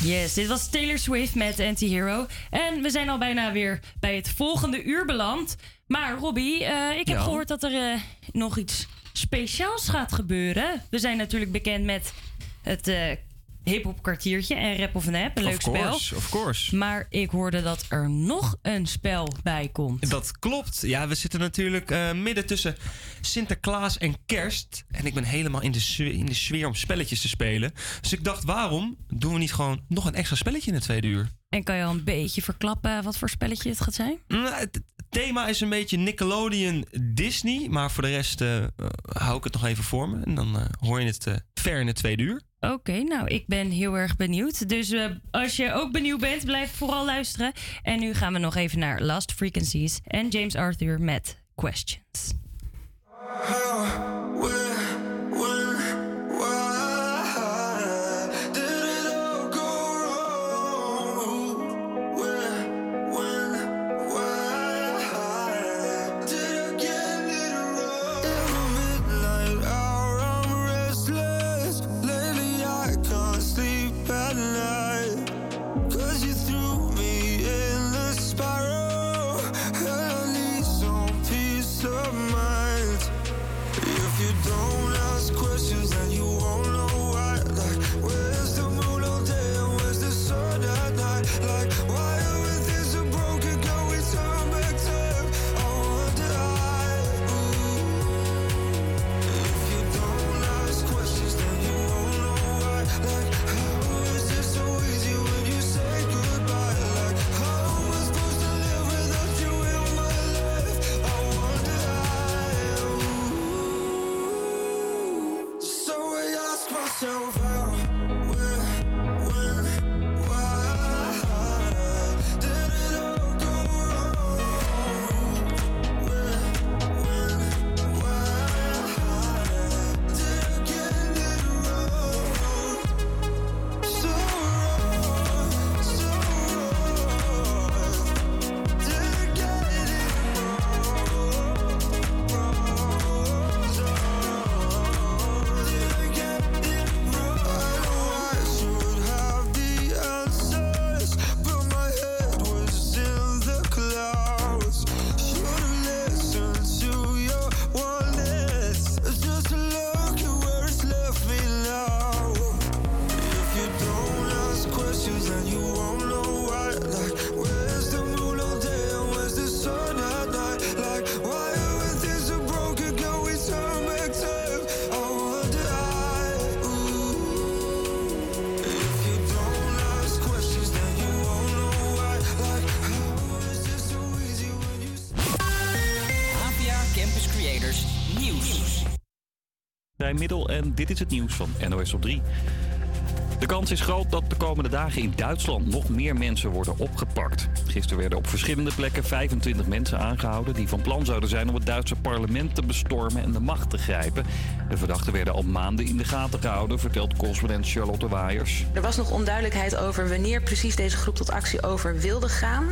Yes, dit was Taylor Swift met Anti-Hero. En we zijn al bijna weer bij het volgende uur beland. Maar Robbie, eh, ik heb Ja. gehoord dat er eh, nog iets speciaals gaat gebeuren. We zijn natuurlijk bekend met het eh hip-hop kwartiertje en Rap of Nap, een leuk of course, spel. of course. Maar ik hoorde dat er nog een spel bij komt. Dat klopt. Ja, we zitten natuurlijk eh, midden tussen Sinterklaas en Kerst. En ik ben helemaal in de, sfeer, in de sfeer om spelletjes te spelen. Dus ik dacht, waarom doen we niet gewoon nog een extra spelletje in het tweede uur? En kan je al een beetje verklappen wat voor spelletje het gaat zijn? Nou, het thema is een beetje Nickelodeon Disney. Maar voor de rest eh, eh, hou ik het nog even voor me. En dan hoor je het ver in het tweede uur. Oké, nou, ik ben heel erg benieuwd. Dus eh, als je ook benieuwd bent, blijf vooral luisteren. En nu gaan we nog even naar Last Frequencies en James Arthur met Questions. Dit is het nieuws van NOS op 3. De kans is groot dat de komende dagen in Duitsland nog meer mensen worden opgepakt. Gisteren werden op verschillende plekken 25 mensen aangehouden... die van plan zouden zijn om het Duitse parlement te bestormen en de macht te grijpen. De verdachten werden al maanden in de gaten gehouden, vertelt correspondent Charlotte Waaiers. Er was nog onduidelijkheid over wanneer precies deze groep tot actie over wilde gaan.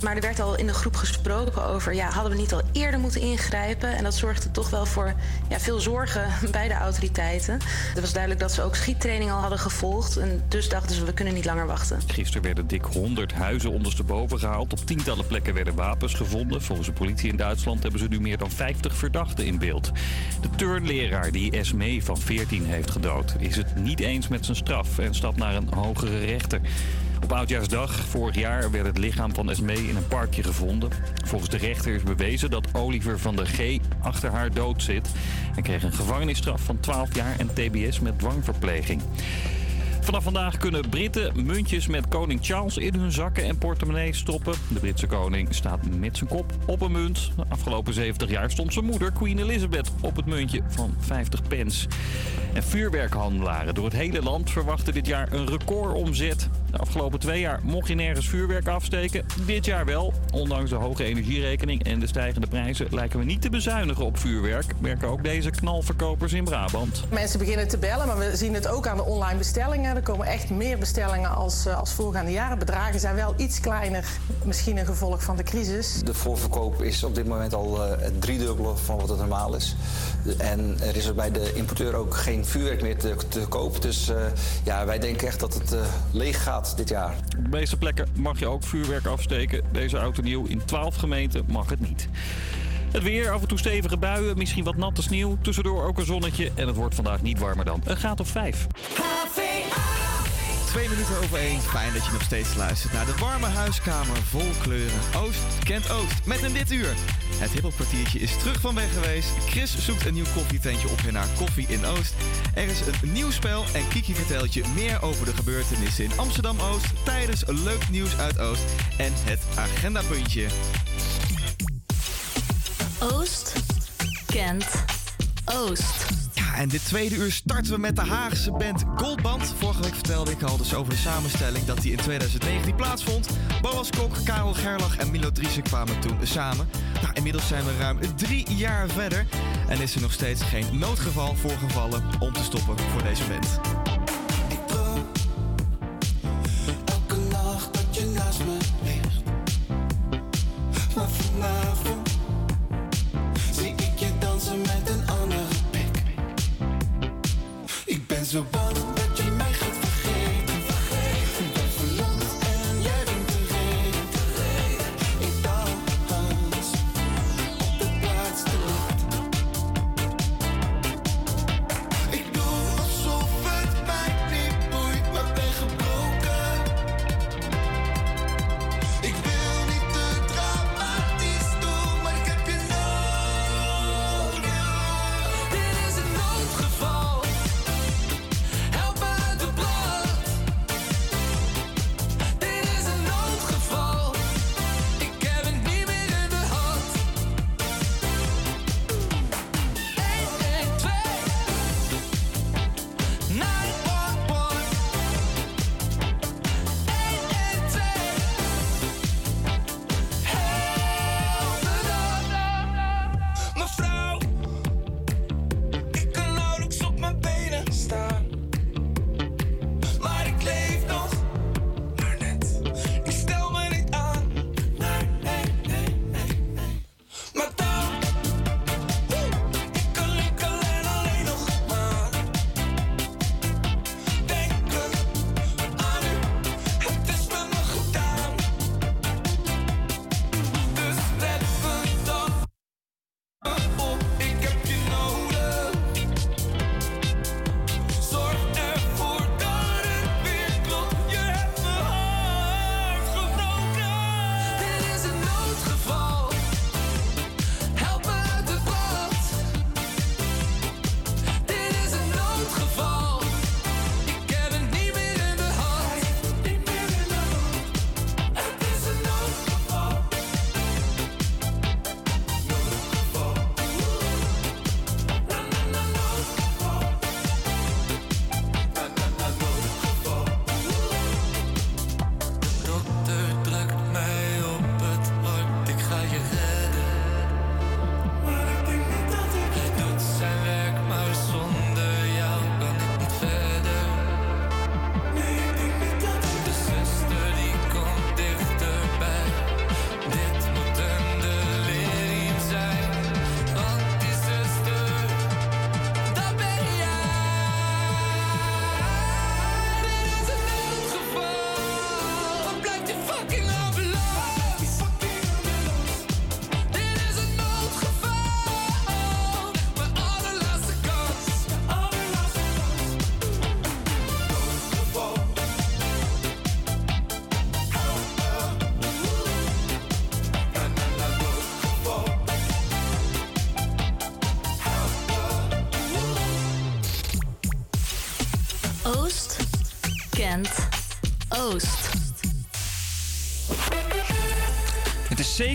Maar er werd al in de groep gesproken over, ja, hadden we niet al eerder moeten ingrijpen? En dat zorgde toch wel voor ja, veel zorgen bij de autoriteiten. Het was duidelijk dat ze ook schiettraining al hadden gevolgd. En dus dachten ze, we kunnen niet langer wachten. Gisteren werden dik 100 huizen ondersteboven gehaald. Op tientallen plekken werden wapens gevonden. Volgens de politie in Duitsland hebben ze nu meer dan 50 verdachten in beeld. De turnleraar die Esmee van 14 heeft gedood... is het niet eens met zijn straf en stapt naar een hogere rechter. Op Oudjaarsdag vorig jaar werd het lichaam van Esmee in een parkje gevonden. Volgens de rechter is bewezen dat Oliver van der G achter haar dood zit. Hij kreeg een gevangenisstraf van 12 jaar en tbs met dwangverpleging. Vanaf vandaag kunnen Britten muntjes met koning Charles in hun zakken en portemonnee stoppen. De Britse koning staat met zijn kop op een munt. De afgelopen 70 jaar stond zijn moeder, Queen Elizabeth, op het muntje van 50 pence. En vuurwerkhandelaren door het hele land verwachten dit jaar een recordomzet. De afgelopen twee jaar mocht je nergens vuurwerk afsteken. Dit jaar wel. Ondanks de hoge energierekening en de stijgende prijzen lijken we niet te bezuinigen op vuurwerk. Merken ook deze knalverkopers in Brabant. Mensen beginnen te bellen, maar we zien het ook aan de online bestellingen. Er komen echt meer bestellingen als, eh, als voorgaande jaren. Bedragen zijn wel iets kleiner, misschien een gevolg van de crisis. De voorverkoop is op dit moment al eh, het driedubbele van wat het normaal is. En er is er bij de importeur ook geen vuurwerk meer te, te koop. Dus eh, ja, wij denken echt dat het eh, leeg gaat dit jaar. Op de meeste plekken mag je ook vuurwerk afsteken. Deze auto nieuw in 12 gemeenten mag het niet. Het weer, af en toe stevige buien, misschien wat natte sneeuw. Tussendoor ook een zonnetje en het wordt vandaag niet warmer dan een graad of 5. Twee minuten over één. Fijn dat je nog steeds luistert naar de warme huiskamer vol kleuren. Oost kent Oost. Met in dit uur. Het hiphopkwartiertje is terug van weg geweest. Chris zoekt een nieuw koffietentje op in haar Koffie in Oost. Er is een nieuw spel en Kiki vertelt je meer over de gebeurtenissen in Amsterdam-Oost... tijdens leuk nieuws uit Oost en het agendapuntje. Oost kent Oost. En dit tweede uur starten we met de Haagse band Goldband. Vorige week vertelde ik al dus over de samenstelling dat die in 2019 plaatsvond. Boas Kok, Karel Gerlach en Milo Driessen kwamen toen samen. Nou, inmiddels zijn we ruim drie jaar verder en is er nog steeds geen noodgeval voorgevallen om te stoppen voor deze band. Elke nacht dat je naast me ligt. Ik ben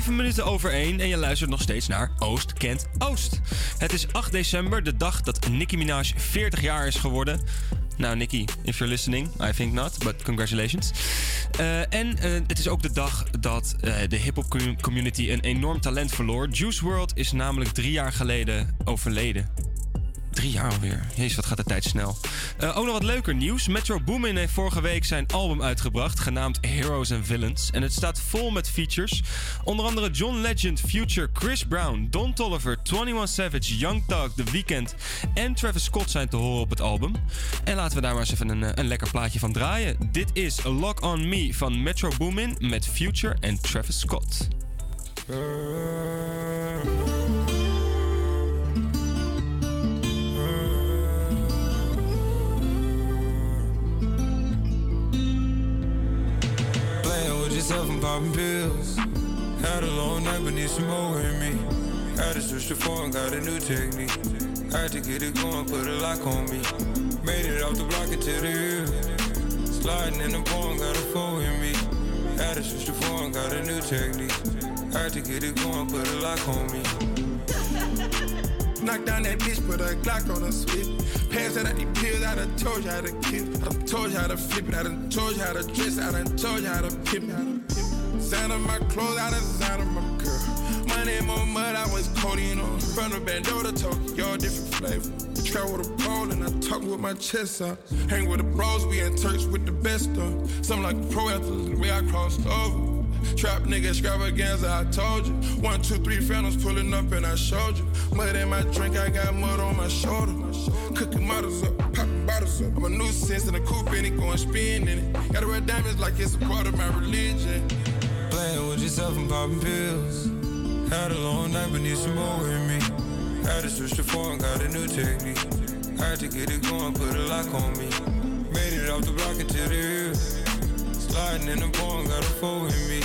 7 minuten over 1 en je luistert nog steeds naar Oost kent Oost. Het is 8 december, de dag dat Nicki Minaj 40 jaar is geworden. Nou, Nicki, if you're listening, I think not, but congratulations. Eh, en eh, het is ook de dag dat eh, de hip-hop com- community een enorm talent verloor. Juice WRLD is namelijk drie jaar geleden overleden. Drie jaar alweer. Jezus, wat gaat de tijd snel. Eh, ook nog wat leuker nieuws. Metro Boomin heeft vorige week zijn album uitgebracht, genaamd Heroes and Villains. En het staat vol met features. Onder andere John Legend, Future, Chris Brown, Don Tolliver, 21 Savage, Young Thug, The Weeknd en Travis Scott zijn te horen op het album. En laten we daar maar eens even een, eh, een lekker plaatje van draaien. Dit is Lock On Me van Metro Boomin met Future en Travis Scott. Playing yourself and popping pills. Had a long night, but need some more in me. Had to switch the phone, got a new technique. Had to get it going, put a lock on me. Made it off the block into the hill. Sliding in the phone, got a four in me. Had to switch the phone, got a new technique. Had to get it going, put a lock on me. Knock down that bitch, put a Glock on her switch. Pass out of these pills, I done told you how to kill. I done told you how to flip it, I done told you how to dress, I done told you how to pimp it. Of my clothes, I of my girl. Money my mud, I was codeine on. From the bando to Tokyo, different flavor. Travel with a pole and I talk with my chest out. Hang with the bros, we in church with the best of. Something like pro athlete, the way I crossed over. Trap nigga extravaganza, I told you. One, two, three phantoms pulling up and I showed you. Mud in my drink, I got mud on my shoulder. Cooking models up, popping bottles up. I'm a nuisance in a coupe and it going spin in it. Gotta wear diamonds like it's a part of my religion. Playing with yourself and popping pills. Had a long night, but need some more in me. Had to switch the phone, got a new technique. Had to get it going, put a lock on me. Made it off the block into the hill. Sliding in the pond, got a four in me.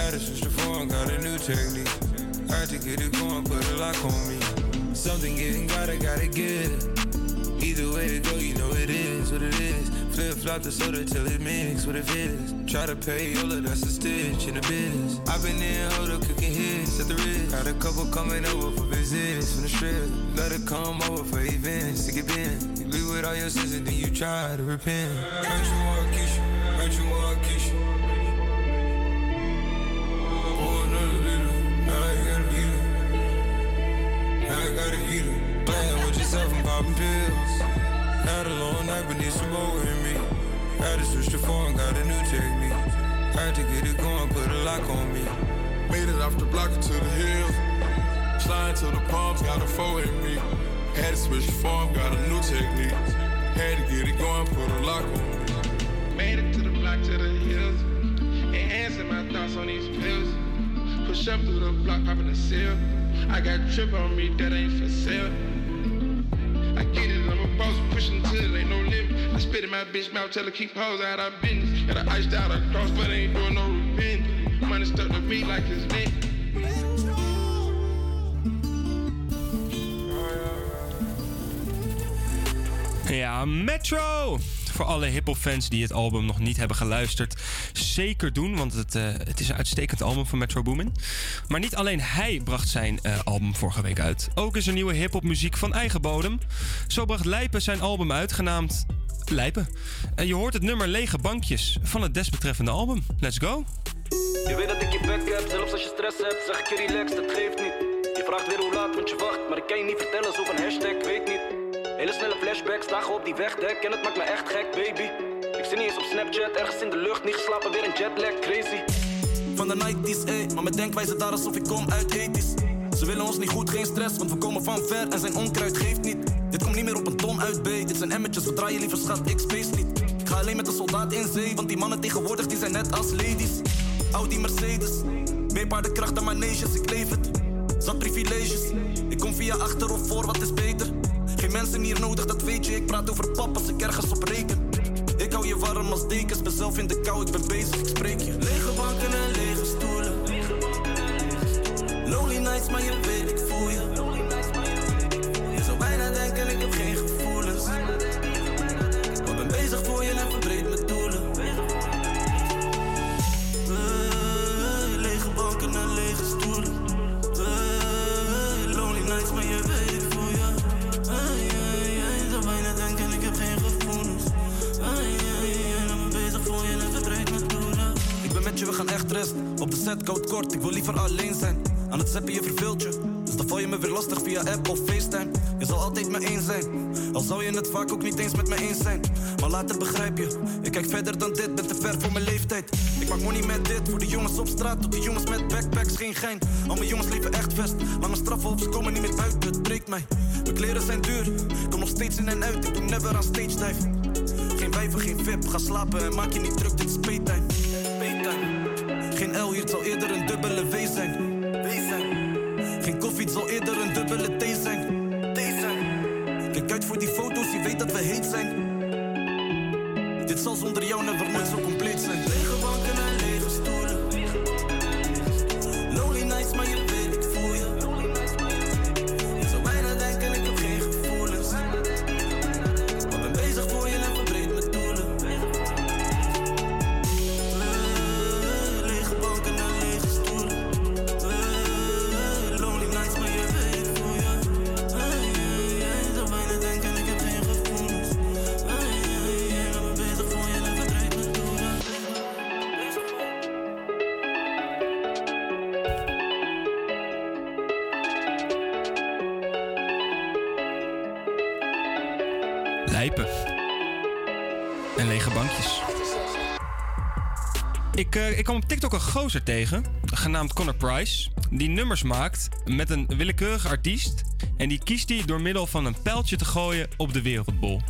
Had to switch the phone, got a new technique. Had to get it going, put a lock on me. Something getting gotta, gotta get it. Either way it go, you know it is what it is. Flip flop the soda till it mix what it is. Try to pay all of that's a stitch in the biz. I've been in hold up cooking hits at the wrist. Got a couple coming over for visits from the strip. Let her come over for events to get in. You leave with all your sins and then you try to repent. Heard you you. Pour another I gotta I gotta with yourself and popping pills. Had a long night, but need some more in me. Had to switch the phone, got a new technique. Had to get it going, put a lock on me. Made it off the block to the hill. Sliding to the palms, got a four in me. Had to switch the form, got a new technique. Had to get it going, put a lock on me. Made it to the block to the hills. Enhancing my thoughts on these pills. Push up through the block, popping the seal. I got trip on me that ain't for sale. I get it, I'm a boss, pushing till ain't no limit. I spit in my bitch mouth, tell her keep hoes out of business. Got iced out but ain't doing no repent. Money stuck to me like it's lit. Ja, Metro! Voor alle hip-hop fans die het album nog niet hebben geluisterd, zeker doen, want het, eh, het is een uitstekend album van Metro Boomin. Maar niet alleen hij bracht zijn eh, album vorige week uit. Ook is er nieuwe hip-hop muziek van eigen bodem. Zo bracht Lijpen zijn album uit, genaamd Lijpen. En je hoort het nummer Lege Bankjes van het desbetreffende album. Let's go! Je weet dat ik je back heb, zelfs als je stress hebt, zeg ik je relax, dat geeft niet. Je vraagt weer hoe laat, want je wacht, maar ik kan je niet vertellen, zo van hashtag, weet niet. Hele snelle flashbacks, dagen op die wegdek en het maakt me echt gek, baby. Ik zit niet eens op Snapchat, ergens in de lucht, niet geslapen, weer een jetlag, crazy. Van de 90s, ey, maar mijn denkwijze daar alsof ik kom uit ethisch. Ze willen ons niet goed, geen stress, want we komen van ver en zijn onkruid geeft niet. Dit komt niet meer op een ton uit B, dit zijn emmetjes, we draaien liever schat, ik space niet. Ik ga alleen met een soldaat in zee, want die mannen tegenwoordig die zijn net als ladies. Audi Mercedes, meer paardenkracht dan maneges, ik leef het. Zat privileges, ik kom via achter of voor, wat is beter? Mensen hier nodig, dat weet je, ik praat over pap als ik ergens op reken. Ik hou je warm als dekens, ben zelf in de kou, ik ben bezig, ik spreek je. Lege banken en lege stoelen. Lonely nights, maar je weet, ik voel. Je Op de set, koud kort, ik wil liever alleen zijn. Aan het zeppen, je verveelt je. dan val je me weer lastig via app of FaceTime. Je zal altijd me eens zijn, al zou je het vaak ook niet eens met me eens zijn. Maar later begrijp je, ik kijk verder dan dit, ben te ver voor mijn leeftijd. Ik maak money met dit, voor de jongens op straat, tot de jongens met backpacks, geen gein. Al mijn jongens leven echt vast, lange straffen op, ze komen niet meer buiten, het breekt mij. Mijn kleren zijn duur, ik kom nog steeds in en uit, ik doe never aan stage dive. Geen wijven, geen vip, ga slapen en maak je niet druk, dit is. Paytime. Geen L, hier zal eerder een dubbele W zijn. Geen koffie, zal eerder een dubbele T zijn. Kijk uit voor die foto's, je weet dat we heet zijn. Dit zal zonder jou never nooit zo compleet zijn. Ik, eh, ik kwam op TikTok een gozer tegen, genaamd Connor Price, die nummers maakt met een willekeurige artiest. En die kiest hij door middel van een pijltje te gooien op de wereldbol.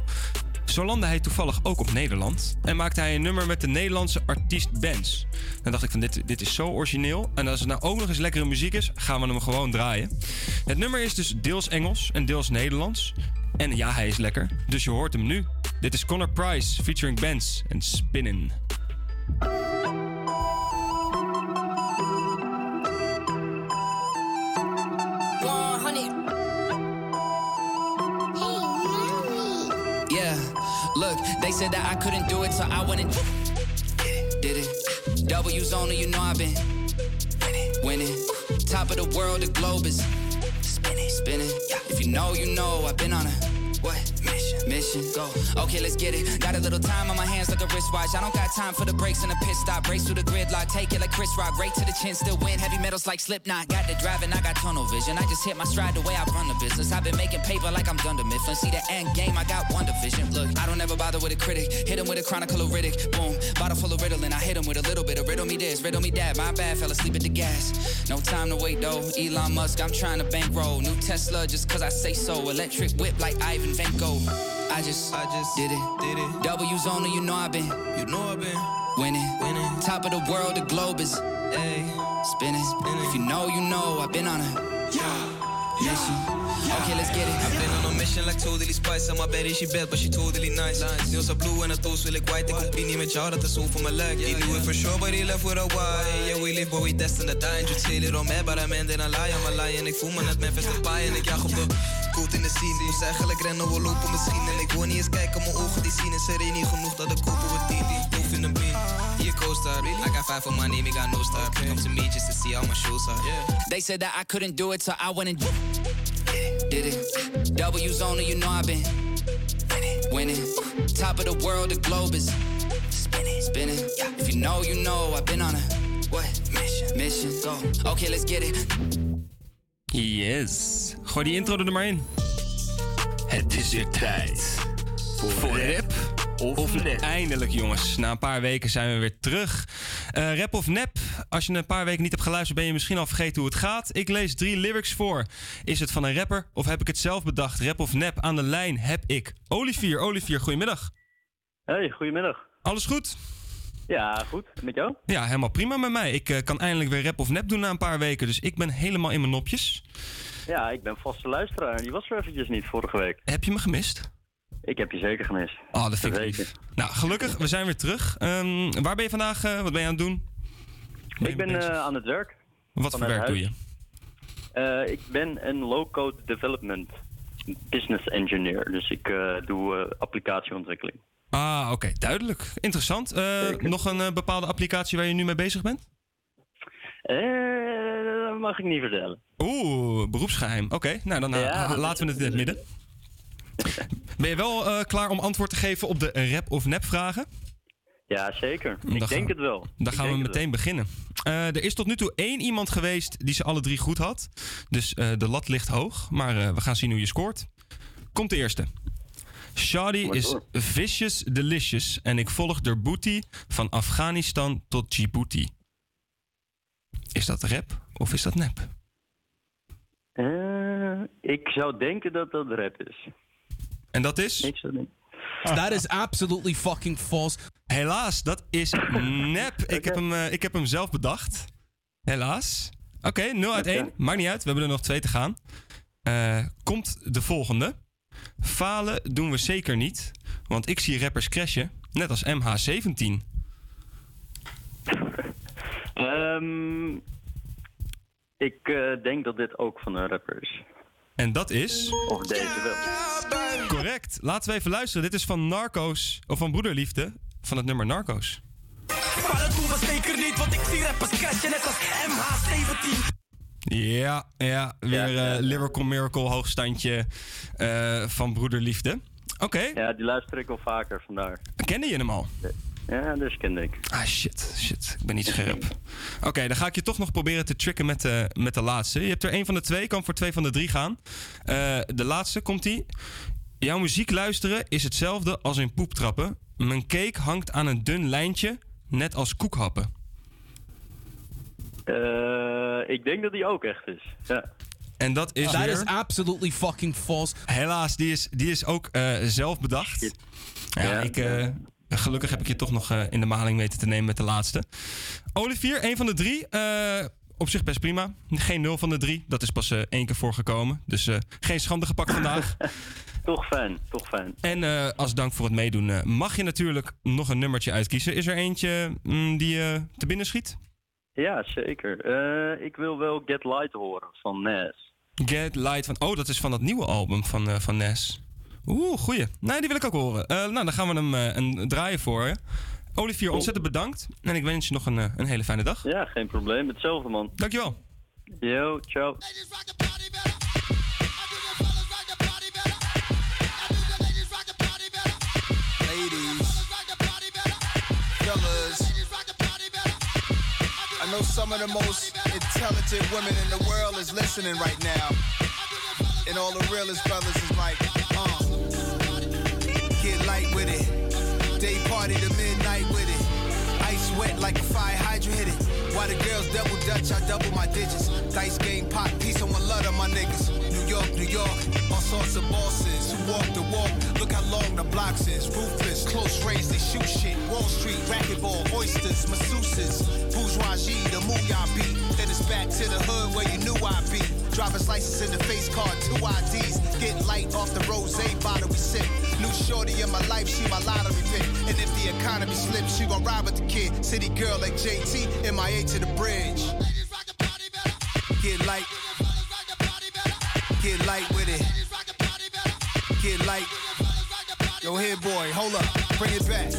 Zo landde hij toevallig ook op Nederland en maakte hij een nummer met de Nederlandse artiest Benz. Dan dacht ik van dit, dit is zo origineel en als het nou ook nog eens lekkere muziek is, gaan we hem gewoon draaien. Het nummer is dus deels Engels en deels Nederlands. En ja, hij is lekker, dus je hoort hem nu. Dit is Connor Price featuring Benz en Spinnin'. Said that I couldn't do it, so I went and did it. W's only, you know I've been winning. Top of the world, the globe is spinning, spinning. If you know, you know I've been on a mission? Go. Okay, let's get it. Got a little time on my hands like a wristwatch. I don't got time for the breaks and the pit stop. Race through the gridlock, take it like Chris Rock. Right to the chin, still win. Heavy metals like Slipknot. Got the driving, I got tunnel vision. I just hit my stride the way I run the business. I've been making paper like I'm Dunder Mifflin. See the end game, I got one division. Look, I don't ever bother with a critic. Hit him with a chronicle of Riddick. Boom, bottle full of Ritalin. I hit him with a little bit of riddle me this, riddle me that. My bad, fell asleep at the gas. No time to wait though. Elon Musk, I'm trying to bankroll. New Tesla just cause I say so. Electric whip like Ivan Van Gogh. I just, I just did it, did it. W's only, you know I've been, you know I've been winning, winning. Top of the world, the globe is, hey, spinning. spinning. If you know, you know I've been on a mission. Okay, let's get it. I've been on a mission like totally spice. En my baby, she bad, but she totally nice. Sneeuw zo blue and het toast wil like white. Ik compie niet met jou, dat is voor mijn lijk. You do it for sure, but he left with a why. Yeah, we live, but we destined to die. And you say it oh on me, but I'm ending a lie. I'm a lie. En ik voel me net Memphis de paai. En ik jaag op de coat in de scene. Moest eigenlijk rennen, we lopen misschien. En ik wil niet eens kijken, mijn ogen die zien. Is er één niet genoeg dat ik kopen we tien. Die hoef in de bean. Hier co-star. I got five for my name, I got no star. Come to me just to see how my shows are. Yeah. They said that I couldn't do it, so I went and did it. W's only, you know I've been winning. Top of the world, the globe is spinning, spinning. If you know, you know I've been on a what mission? Mission. Go. Okay, let's get it. Yes. Gooi die intro er maar in. Het is weer tijd voor rap of nep. Eindelijk jongens, na een paar weken zijn we weer terug. Eh, rap of nep? Als je een paar weken niet hebt geluisterd ben je misschien al vergeten hoe het gaat. Ik lees drie lyrics voor. Is het van een rapper of heb ik het zelf bedacht? Rap of nep? Aan de lijn heb ik Olivier. Olivier, goedemiddag. Hey, goedemiddag. Alles goed? Ja, goed. Met jou? Ja, helemaal prima met mij. Ik eh, kan eindelijk weer rap of nep doen na een paar weken. Dus ik ben helemaal in mijn nopjes. Ja, ik ben vaste luisteraar. Die was er eventjes niet vorige week. Heb je me gemist? Ik heb je zeker gemist. Oh, dat vind ik lief. Nou, gelukkig, we zijn weer terug. Ehm, waar ben je vandaag? eh, wat ben je aan het doen? Ik ben eh, aan het werk. Wat voor werk doe je? Eh, ik ben een low-code development business engineer. Dus ik doe applicatieontwikkeling. Ah, oké, duidelijk. Interessant. Nog een bepaalde applicatie waar je nu mee bezig bent? Eh, dat mag ik niet vertellen. Oeh, beroepsgeheim. Oké, nou dan eh, Ja, laten we het in het midden. Ben je wel eh, klaar om antwoord te geven op de rap of nep vragen? Ja, zeker. Dan ik gaan- denk het wel. Dan gaan we meteen beginnen. Er is tot nu toe één iemand geweest die ze alle drie goed had. Dus de lat ligt hoog. Maar we gaan zien hoe je scoort. Komt de eerste. Shadi is door. vicious delicious. En ik volg de booty van Afghanistan tot Djibouti. Is dat rap of is dat nep? Eh, ik zou denken dat dat rap is. En dat is? Ik zou denken. That is absolutely fucking false. Helaas, dat is nep. Ik, heb hem, eh, ik heb hem zelf bedacht. Helaas. Oké, 0 uit 1. Maakt niet uit, we hebben er nog twee te gaan. Eh, komt de volgende. Falen doen we zeker niet. Want ik zie rappers crashen. Net als MH17. Ehm, ik eh, denk dat dit ook van een rapper is. En dat is... Of deze wel. Correct. Laten we even luisteren. Dit is van Narcos, of van Broederliefde, van het nummer Narcos. Maar dat doen we zeker niet, want ik zie rappers crashen net als MH17. Ja, ja, weer eh Lyrical Miracle hoogstandje eh, van Broederliefde. Oké. Ja, die luister ik al vaker, vandaar. Kende je hem al? Ja, dus kende ik. Ah, shit, shit. Ik ben niet scherp. Oké, dan ga ik je toch nog proberen te tricken met de, met de laatste. Je hebt er één van de twee, kan voor twee van de drie gaan. Eh, de laatste komt ie. Jouw muziek luisteren is hetzelfde als in poep trappen. Mijn cake hangt aan een dun lijntje, net als koekhappen. Eh, ik denk dat die ook echt is. Ja. En dat is weer... is absolutely fucking false. Helaas, die is, die is ook eh, zelf bedacht. Ja, ik, eh, gelukkig heb ik je toch nog eh, in de maling weten te nemen met de laatste. Olivier, een van de drie. eh, op zich best prima. Geen nul van de drie. Dat is pas eh, één keer voorgekomen. Dus geen schande gepakt vandaag. Toch fijn, toch fijn. En als dank voor het meedoen mag je natuurlijk nog een nummertje uitkiezen. Is er eentje mm, die je te binnen schiet? Ja, zeker. Ik wil wel Get Light horen van Nas. Get Light van... Oh, dat is van dat nieuwe album van, van Nes. Oeh, goeie. Nee, die wil ik ook horen. Eh, nou, dan gaan we hem eh, een draaien voor je. Olivier, ontzettend bedankt. En ik wens je nog een, eh, een hele fijne dag. Ja, geen probleem. Hetzelfde, man. Dankjewel. Yo, ciao. Ladies, fellas, I know some of the most intelligent women in the world is listening right now. And all the realest brothers is like, uh, get light with it. Day party to midnight with it. Ice wet like a fire hydrant hit it. While the girls double dutch, I double my digits. Dice game pop, peace on one love of my niggas. New York, New York, all sorts of bosses who walk the walk. Look how long the blocks is. Ruthless, close range, they shoot shit. Wall Street, racquetball, oysters, masseuses. Bourgeoisie, the mooyah beat. Then it's back to the hood where you knew I'd be. Driver's license in the face card, two IDs. Get light off the rose bottle we sip. New shorty in my life, she my lottery pick. And if the economy slips, she gon' ride with the kid. City girl like JT, MIA to the bridge. Get light. Get light with it. Get light. Yo, here, boy, hold up, bring it back.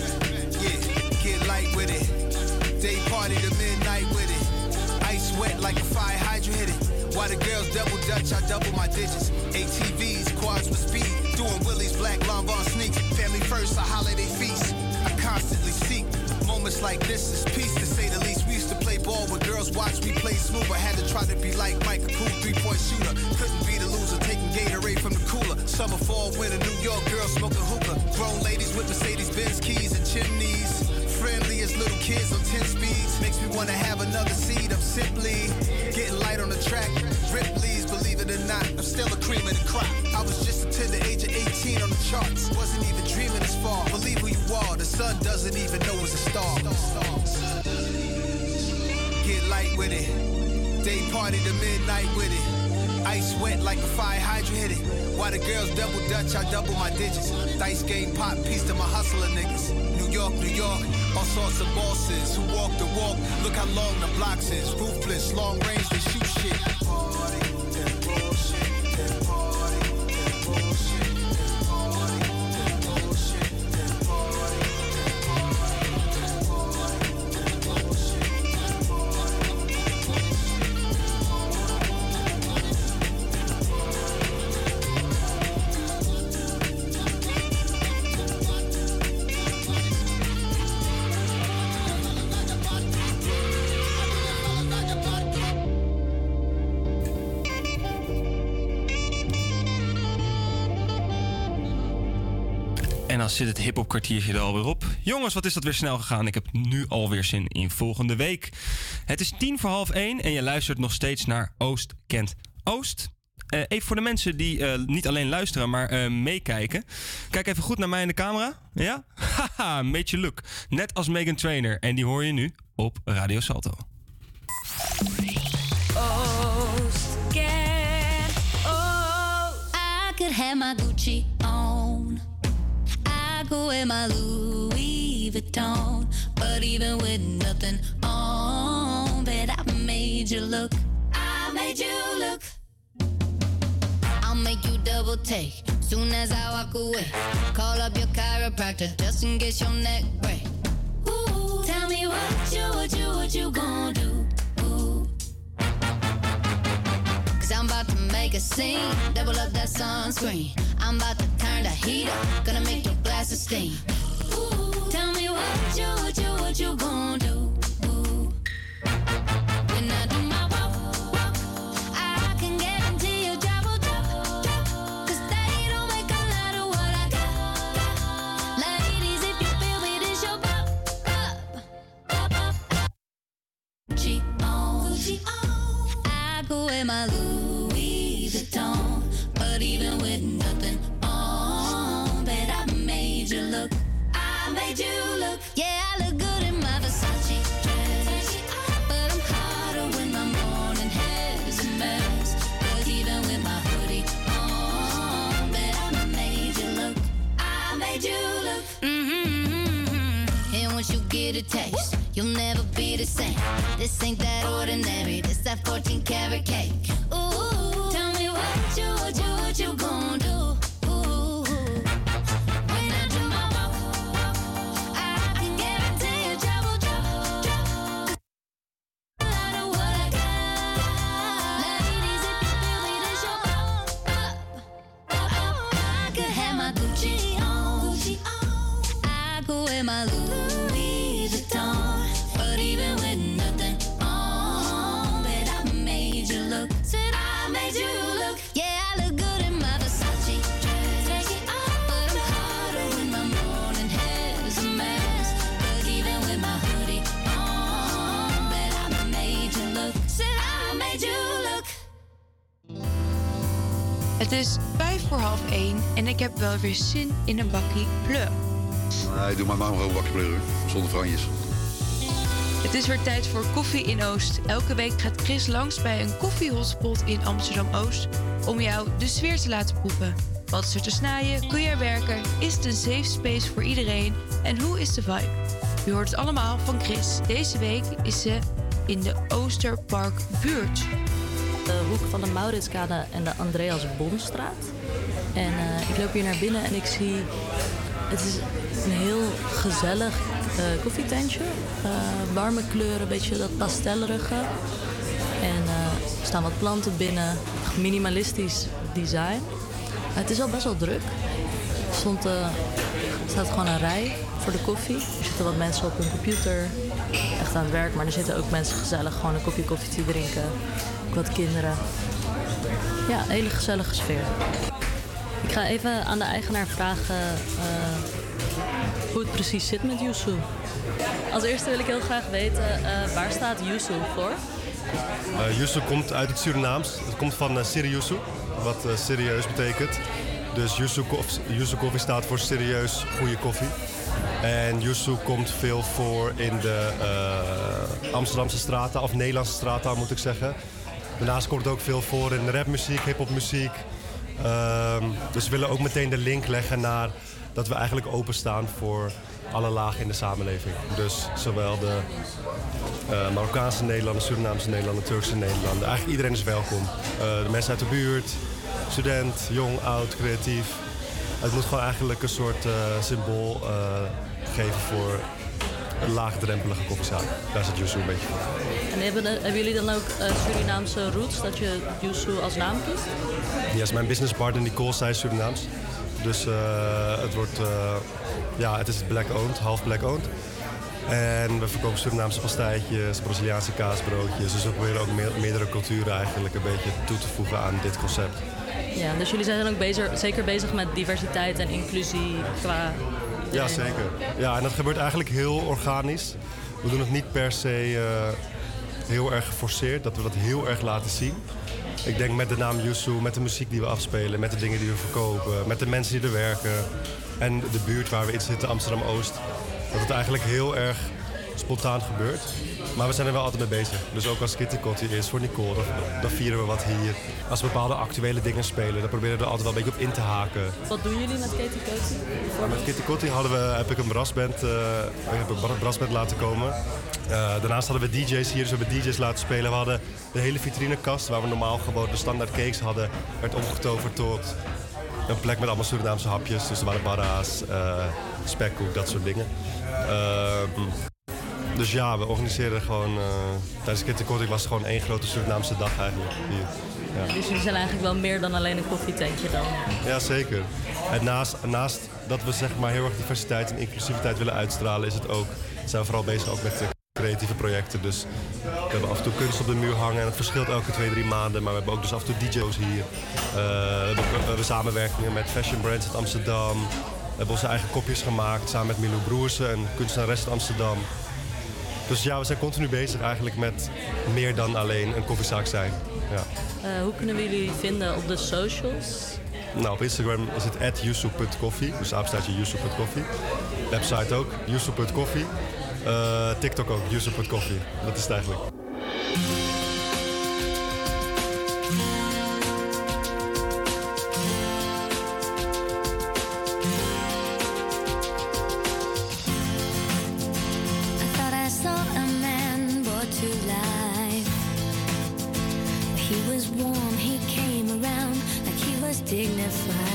Yeah, get light with it. Day party to midnight with it. Ice wet like a fire hydrant hit it. While the girls double dutch, I double my digits. ATVs, quads with speed. Doing Willie's black Lanvin sneaks. Family first, a holiday feast. I constantly seek moments like this is peace to say the least. We used to play ball with girls, watch me play smooth. I had to try to be like Mike, a cool three point shooter. Couldn't be the loser, taking Gatorade from the cooler. Summer, fall, winter, New York girls smoking hookah. Grown ladies with Mercedes Benz keys and chimneys. Friendly as little kids on 10 speeds. Makes me wanna have another seed. I'm simply getting light on the track. Ripley's, believe it or not, I'm still a cream of the crop. I was just a the age of 18 on the charts. Wasn't even dreaming this far. Believe who you are, the sun doesn't even know it's a star. Get light with it. Day party to midnight with it. Ice wet like a fire hydrant hit it. While the girls double dutch, I double my digits. Dice game pop, piece to my hustler niggas. New York, New York, all sorts of bosses who walk the walk. Look how long the blocks is. Ruthless, long range, they shoot shit. Nou zit het hip-hop kwartiertje er alweer op. Jongens, wat is dat weer snel gegaan? Ik heb nu alweer zin in volgende week. Het is tien voor half één en je luistert nog steeds naar Oost Kent Oost. Eh, even voor de mensen die eh, niet alleen luisteren, maar eh, meekijken. Kijk even goed naar mij in de camera. Ja? Haha, meet je look. Net als Megan Trainer. En die hoor je nu op Radio Salto. Oh, I could have my Gucci on. Go in my Louis Vuitton, but even with nothing on, bet I made you look. I made you look. I'll make you double take soon as I walk away. Call up your chiropractor just in case your neck break. Ooh, tell me what you, what you, what you gonna do? Ooh. Cause I'm about to make a scene. Double up that sunscreen. I'm about to the heat up. Gonna make your glasses steam. Ooh, tell me what you, what you, what you gonna do? My taste, you'll never be the same. This ain't that ordinary. This that 14 karat cake. Ooh, tell me what you, what you, what you gonna is vijf voor half één en ik heb wel weer zin in een bakkie pleur. Nee, doe maar maar gewoon een bakje pleuren. Zonder franjes. Het is weer tijd voor Koffie in Oost. Elke week gaat Chris langs bij een koffiehotspot in Amsterdam-Oost... om jou de sfeer te laten proeven. Wat is er te snijden? Kun je er werken? Is het een safe space voor iedereen? En hoe is de vibe? U hoort het allemaal van Chris. Deze week is ze in de Oosterpark buurt. De hoek van de Mauritskade en de Andreas Bonstraat. En eh, ik loop hier naar binnen en ik zie... Het is een heel gezellig eh, koffietentje. Eh, warme kleuren, een beetje dat pastellerige. En er staan wat planten binnen. Minimalistisch design. Het is al best wel druk. Stond, er staat gewoon een rij voor de koffie. Er zitten wat mensen op hun computer. Echt aan het werk. Maar er zitten ook mensen gezellig gewoon een kopje koffie te drinken. Wat kinderen. Ja, een hele gezellige sfeer. Ik ga even aan de eigenaar vragen eh, hoe het precies zit met Yusu. Als eerste wil ik heel graag weten, eh, waar staat Yusu voor? Uh, Yusu komt uit het Surinaams. Het komt van uh, Siriusu, wat serieus betekent. Dus Yusu, Yusu koffie staat voor serieus goede koffie. En Yusu komt veel voor in de Amsterdamse straten, of Nederlandse straten moet ik zeggen. Daarnaast komt het ook veel voor in rapmuziek, hiphopmuziek. Uh, dus we willen ook meteen de link leggen naar dat we eigenlijk openstaan voor alle lagen in de samenleving. Dus zowel de uh, Marokkaanse Nederlanders, Surinaamse Nederlanders, Turkse Nederlanders. Eigenlijk iedereen is welkom. Uh, de mensen uit de buurt, student, jong, oud, creatief. Het moet gewoon eigenlijk een soort uh, symbool geven voor laagdrempelige koffiezaak. Daar zit Yusu een beetje voor. En hebben, hebben jullie dan ook Surinaamse roots, dat je Yusu als naam kiest? Ja, is mijn businesspartner Nicole, is Surinaams. Dus het wordt, ja, het is black owned, half black owned. En we verkopen Surinaamse pastijtjes, Braziliaanse kaasbroodjes. Dus we proberen ook me meerdere culturen eigenlijk een beetje toe te voegen aan dit concept. Ja, dus jullie zijn dan ook bezig, zeker bezig met diversiteit en inclusie qua... Ja, zeker. Ja, en dat gebeurt eigenlijk heel organisch. We doen het niet per se eh, heel erg geforceerd, dat we dat heel erg laten zien. Ik denk met de naam Yusu, met de muziek die we afspelen, met de dingen die we verkopen, met de mensen die er werken en de buurt waar we in zitten, Amsterdam-Oost. Dat het eigenlijk heel erg spontaan gebeurt. Maar we zijn er wel altijd mee bezig. Dus ook als Kitty Kotti is voor Nicole, dan, dan vieren we wat hier. Als we bepaalde actuele dingen spelen, dan proberen we er altijd wel een beetje op in te haken. Wat doen jullie met Coty? Met Kitty Kotti hadden we, heb ik een brassband, eh, ik heb een bra- brassband laten komen. Eh, daarnaast hadden we DJ's hier, dus we hebben DJ's laten spelen. We hadden de hele vitrinekast, waar we normaal gewoon de standaard cakes hadden, werd omgetoverd tot een plek met allemaal Surinaamse hapjes. Dus er waren barra's, eh spekkoek, dat soort dingen. Ehm, dus ja, we organiseren gewoon... eh, tijdens Kitty Kotti was het gewoon één grote Surinaamse dag eigenlijk hier. Ja. Dus jullie zijn eigenlijk wel meer dan alleen een koffietentje dan. Ja, zeker. En naast, naast dat we zeg maar heel erg diversiteit en inclusiviteit willen uitstralen, is het ook, zijn we vooral bezig ook met creatieve projecten. Dus we hebben af en toe kunst op de muur hangen en het verschilt elke twee, drie maanden. Maar we hebben ook dus af en toe DJ's hier. Eh, we, hebben, ook- we hebben samenwerkingen met fashion brands uit Amsterdam. We hebben onze eigen kopjes gemaakt samen met Milou Broersen, een kunstenares uit Amsterdam. Dus ja, we zijn continu bezig eigenlijk met meer dan alleen een koffiezaak zijn. Ja. Eh, hoe kunnen we jullie vinden op de socials? Nou, op Instagram is het @yusu.coffee, dus apenstaartje yusu.coffee. Website ook, yusu.coffee. Eh, TikTok ook, yusu.coffee. Dat is het eigenlijk. Dignified.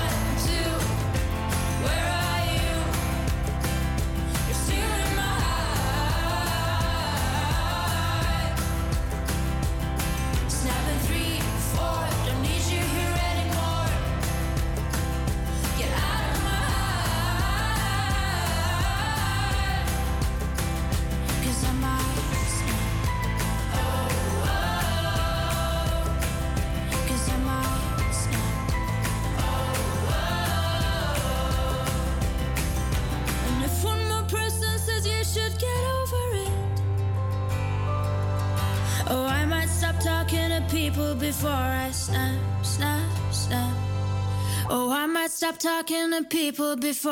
people before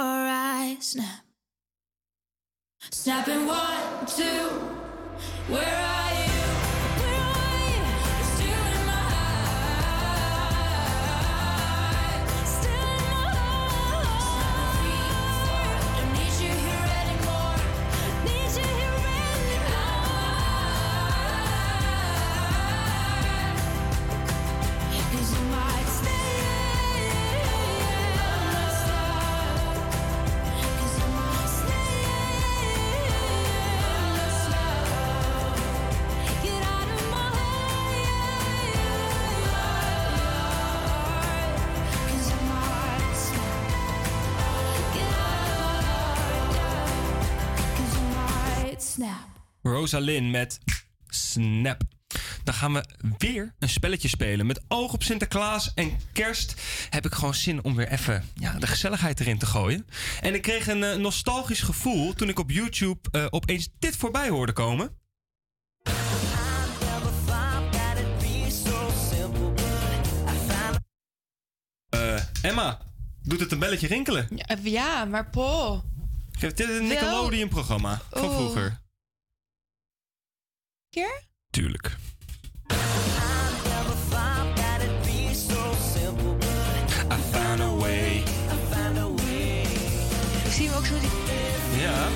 Rosalind met Snap. Dan gaan we weer een spelletje spelen. Met oog op Sinterklaas en kerst heb ik gewoon zin om weer even ja, de gezelligheid erin te gooien. En ik kreeg een eh, nostalgisch gevoel toen ik op YouTube eh, opeens dit voorbij hoorde komen. Eh, Emma, doet het een belletje rinkelen? Ja, ja, maar Paul. Dit is een Nickelodeon-programma van Oeh. vroeger. Keer? Tuurlijk. I found a way. Ik zie hem ook zo. Die... Ja,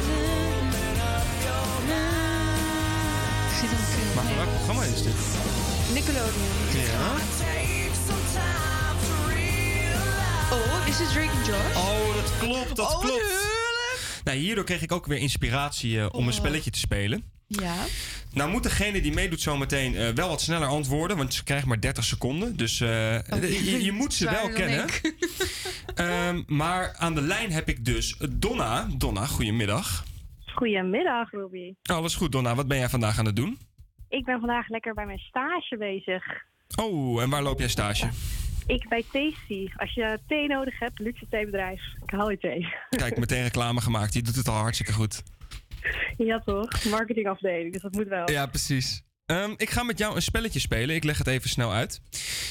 Ik zie hem maar welk programma is dit? Nickelodeon. Ja. Oh, is het Drake and Josh? Oh, dat klopt, dat Oh, klopt. Nou, hierdoor kreeg ik ook weer inspiratie eh, om een spelletje te spelen. Ja. Nou moet degene die meedoet zometeen eh, wel wat sneller antwoorden, want ze krijgt maar 30 seconden. Dus eh, je, je moet ze wel kennen. Ehm, maar aan de lijn heb ik dus Donna. Donna, goedemiddag. Goedemiddag, Ruby. Alles goed, Donna. Wat ben jij vandaag aan het doen? Ik ben vandaag lekker bij mijn stage bezig. Oh, en waar loop jij stage? Ik bij Tasty. Als je thee nodig hebt, luxe theebedrijf, ik haal je thee. Kijk, meteen reclame gemaakt. Je doet het al hartstikke goed. ja toch, marketingafdeling, dus dat moet wel. Ja, precies. Ehm, ik ga met jou een spelletje spelen. Ik leg het even snel uit.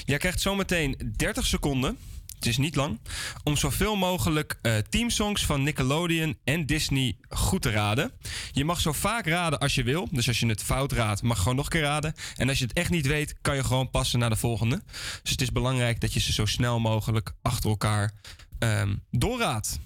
Jij krijgt zometeen 30 seconden. Het is niet lang. Om zoveel mogelijk eh, teamsongs van Nickelodeon en Disney goed te raden. Je mag zo vaak raden als je wil. Dus als je het fout raadt, mag gewoon nog een keer raden. En als je het echt niet weet, kan je gewoon passen naar de volgende. Dus het is belangrijk dat je ze zo snel mogelijk achter elkaar ehm doorraadt.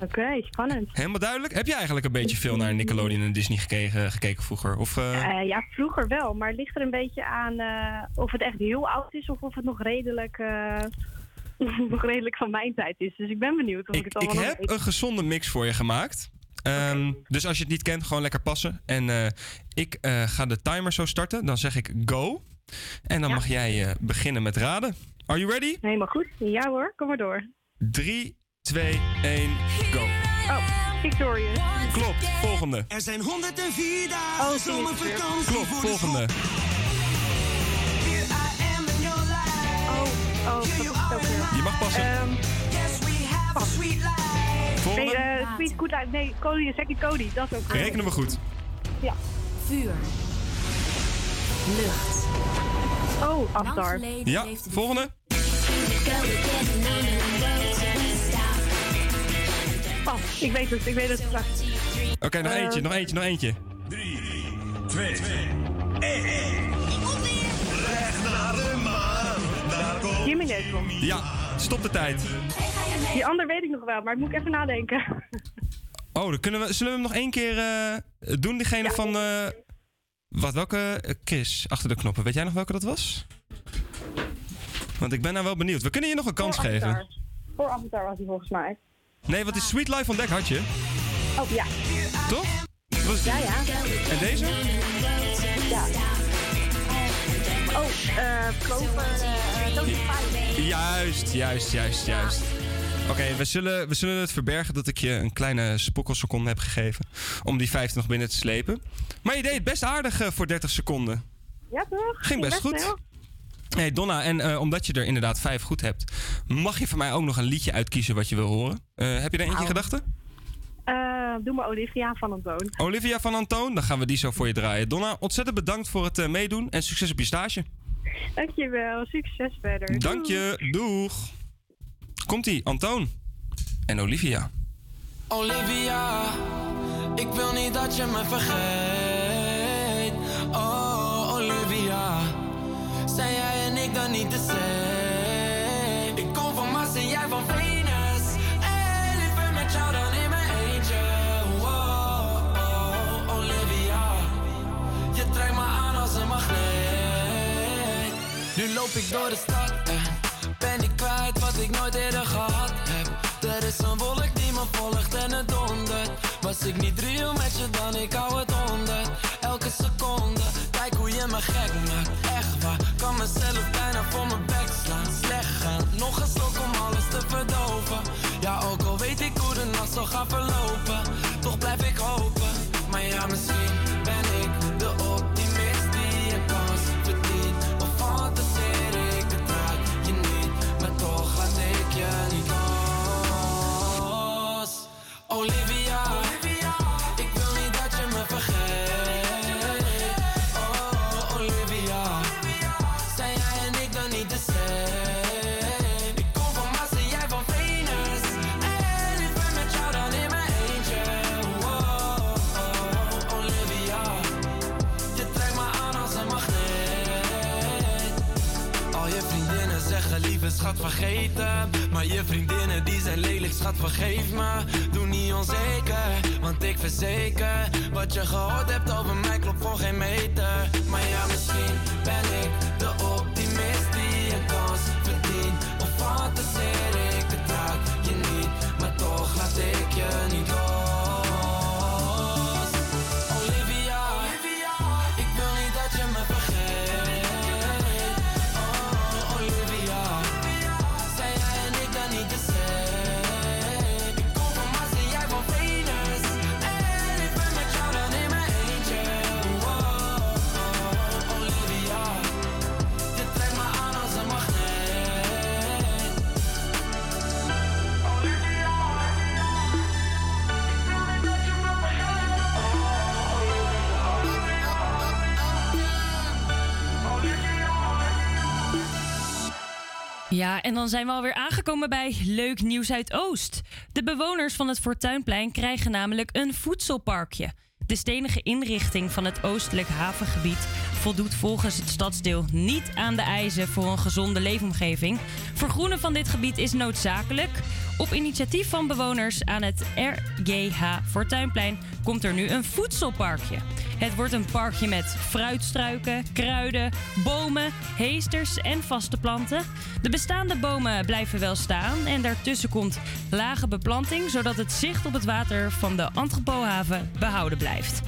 Oké, spannend. Helemaal duidelijk? Heb je eigenlijk een beetje veel naar Nickelodeon en Disney gekeken, gekeken vroeger? Of, eh, Eh, ja, vroeger wel, maar het ligt er een beetje aan eh, of het echt heel oud is of of het nog redelijk, nog redelijk van mijn tijd is. Dus ik ben benieuwd of ik, het Ik allemaal nog heb een gezonde mix voor je gemaakt. Ehm, Dus als je het niet kent, gewoon lekker passen. En ik ga de timer zo starten. Dan zeg ik go. En dan Ja. mag jij beginnen met raden. Are you ready? Helemaal goed. Ja hoor, kom maar door. 3, 2, 1, go. Oh, Victorious. Klopt, volgende. Er zijn 104 dagen Oh, zomervakantie Klopt, voor de volgende. Oh, oh, is? Je mag passen. Ehm, Volgende. nee, eh, Sweet Good Life. Nee, Cody, Second Cody. Dat is ook. Rekenen we goed. Ja. Vuur. Lucht. Oh, Aftar. Ja, volgende. Oh, ik weet het, ik weet het straks. Oké, nog Eh. eentje, nog eentje, nog eentje. 2, 1. Recht naar de maan. Daar komt Jimmy Neutron. Ja, stop de tijd. Die ander weet ik nog wel, maar ik moet even nadenken. Oh, dan kunnen we, zullen we hem nog één keer eh, doen? Diegene van. eh, wat, welke? eh, Chris, achter de knoppen. Weet jij nog welke dat was? Want ik ben nou wel benieuwd. We kunnen je nog een kans Voor geven. Avatar. Voor Avatar was hij volgens mij. Nee, wat is Sweet Life on Deck had je? Oh, ja. Toch? Was Ja, ja. En deze? Ja. Oh, eh, Spice. Juist, juist, juist, juist. Oké, we, zullen, we zullen het verbergen dat ik je een kleine spokkelseconde heb gegeven. Om die 50 nog binnen te slepen. Maar je deed het best aardig eh, voor 30 seconden. Ja, toch? Ging best goed. Hey Donna, en eh, omdat je er inderdaad vijf goed hebt, mag je van mij ook nog een liedje uitkiezen wat je wil horen. Eh, heb je er eentje in Nou. gedachten? Eh, doe maar Olivia van Antoon. Olivia van Antoon, dan gaan we die zo voor je draaien. Donna, ontzettend bedankt voor het meedoen en succes op je stage. Dankjewel, succes verder. Dank je, doeg. Komt-ie, Antoon en Olivia. Olivia, ik wil niet dat je me vergeet. Oh, Olivia, zijn jij en ik niet de same? Ik kom van Mars en jij van Venus. En liever met jou dan in mijn eentje. Oh, oh, Olivia, je trekt me aan als een magneet. Nu loop ik door de stad en ben ik kwijt wat ik nooit eerder gehad heb. Er is een wolk die me volgt en het dondert. Was ik niet real met je dan, ik hou het onder. Elke seconde, kijk hoe je me gek maakt. Echt waar, kan mezelf bijna voor mijn bek slaan. Slecht gaan, nog een slok om alles te verdoven. Ja, ook al weet ik hoe de nacht zal gaan verlopen. Maar je vriendinnen die zijn lelijk schat vergeef me. Doe niet onzeker, want ik verzeker Wat je gehoord hebt over mij klopt voor geen meter. Maar ja misschien ben ik de optimist die een kans verdient. Of fantaseer ik het je niet Maar toch laat ik je niet los Ja, en dan zijn we alweer aangekomen bij Leuk Nieuws uit Oost. De bewoners van het Fortuinplein krijgen namelijk een voedselparkje. De stenige inrichting van het oostelijk havengebied voldoet volgens het stadsdeel niet aan de eisen voor een gezonde leefomgeving. Vergroenen van dit gebied is noodzakelijk Op initiatief van bewoners aan het RGH Fortuinplein komt er nu een voedselparkje. Het wordt een parkje met fruitstruiken, kruiden, bomen, heesters en vaste planten. De bestaande bomen blijven wel staan en daartussen komt lage beplanting, zodat het zicht op het water van de Antropohaven behouden blijft.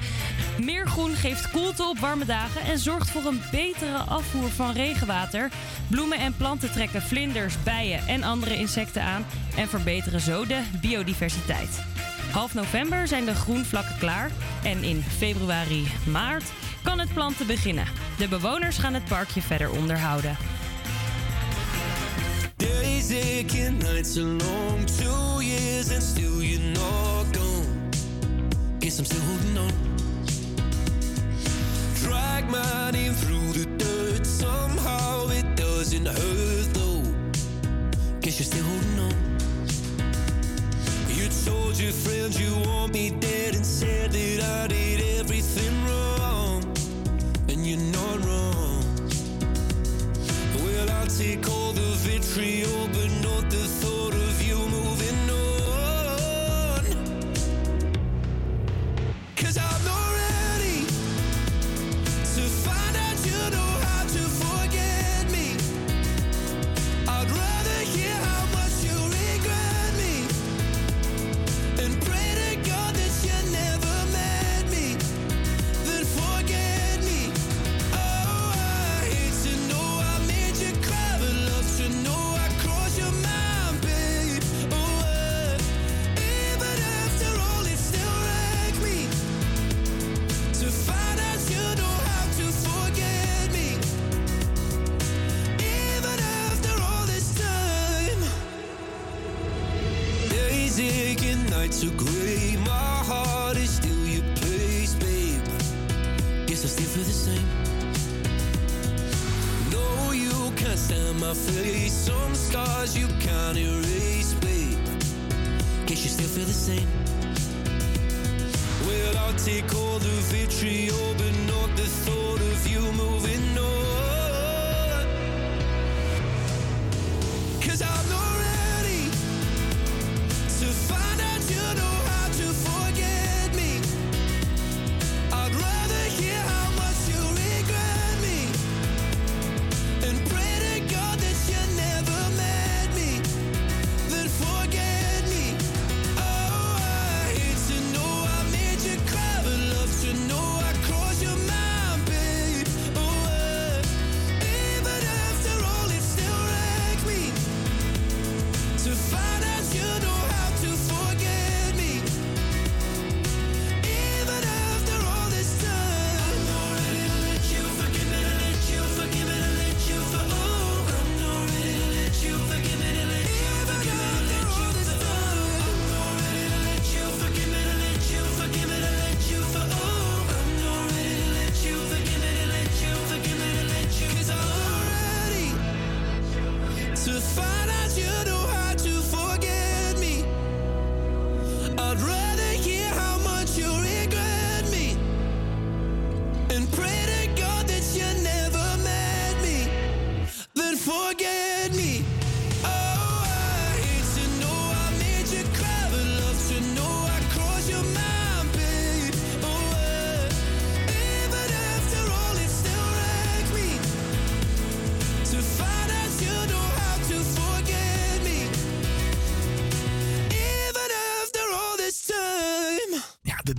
Meer groen geeft koelte op warme dagen en zorgt voor een betere afvoer van regenwater. Bloemen en planten trekken vlinders, bijen en andere insecten aan en verbeteren zo de biodiversiteit. Half november zijn de groenvlakken klaar en in februari, maart kan het planten beginnen. De bewoners gaan het parkje verder onderhouden. Drag my name through the dirt, somehow it doesn't hurt though. Guess you're still holding on. You told your friends you want me dead and said that I did everything wrong, and you're not wrong. Well, I'll take all the vitriol, but not the thought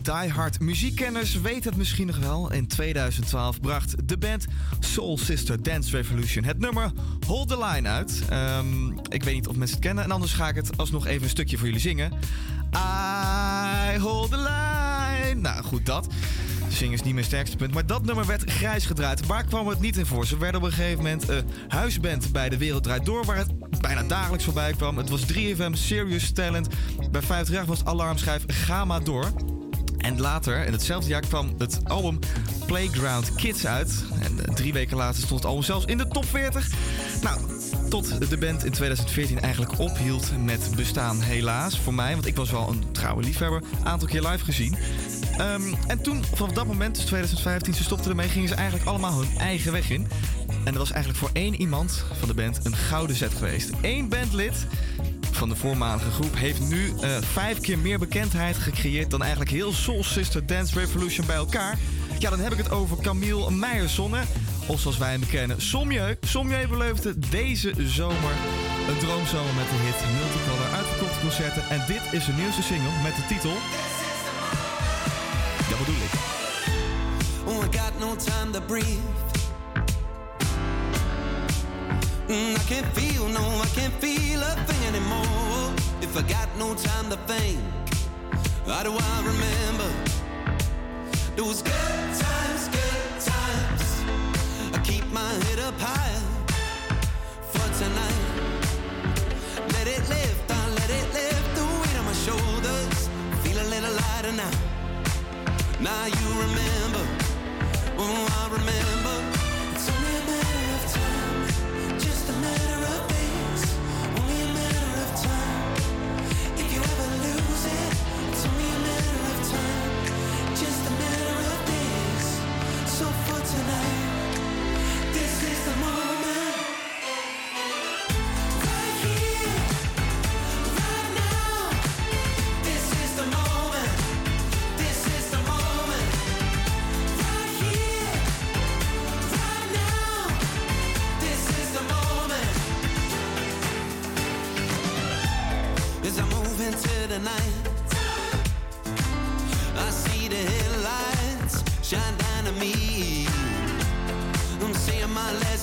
diehard muziekkenners weten het misschien nog wel. In 2012 bracht de band Soul Sister Dance Revolution het nummer Hold the Line uit. Ehm, ik weet niet of mensen het kennen. En anders ga ik het alsnog even een stukje voor jullie zingen. I hold the line. Nou, goed dat. Zingen is niet mijn sterkste punt. Maar dat nummer werd grijs gedraaid. Waar kwam het niet in voor? Ze werden op een gegeven moment een huisband bij De Wereld Draait Door... waar het bijna dagelijks voorbij kwam. Het was 3FM, Serious Talent. Bij 50 was alarmschijf Ga maar door. En later, in hetzelfde jaar, kwam het album Playground Kids uit. En eh, drie weken later stond het album zelfs in de top 40. Nou, tot de band in 2014 eigenlijk ophield met bestaan, helaas. Voor mij, want ik was wel een trouwe liefhebber. Aantal keer live gezien. Ehm, en toen, vanaf dat moment, dus 2015, ze stopten ermee, gingen ze eigenlijk allemaal hun eigen weg in. En er was eigenlijk voor één iemand van de band een gouden set geweest. Eén bandlid van de voormalige groep, heeft nu eh, vijf keer meer bekendheid gecreëerd dan eigenlijk heel Soul Sister Dance Revolution bij elkaar. Ja, dan heb ik het over Camille Meijersonne. Of zoals wij hem kennen, Somjeu. Somjeu beleefde deze zomer een droomzomer met de hit Multicolor uitverkochte concerten. En dit is zijn nieuwste single met de titel... Dat bedoel ik. Oh, I got no time to breathe. Mm, I can't feel, no, I can't feel a thing anymore. If I got no time to think, how do I remember those good times, good times? I keep my head up high for tonight. Let it lift, I let it lift the weight on my shoulders. Feel a little lighter now. Now you remember, oh, I remember. It's only a matter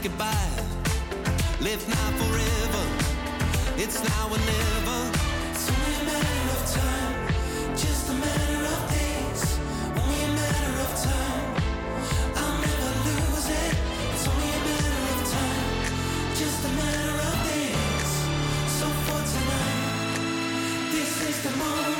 goodbye. Live now forever. It's now or never. It's only a matter of time. Just a matter of days. Only a matter of time. I'll never lose it. It's only a matter of time. Just a matter of days. So for tonight, this is the moment.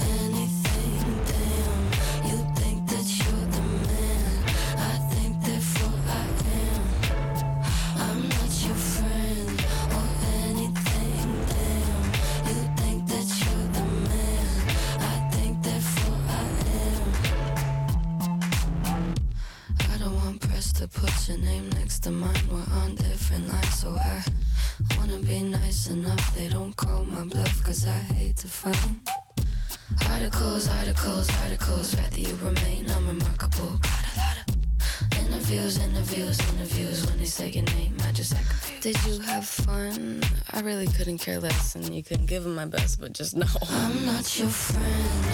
and give them my best, but just know. I'm not your friend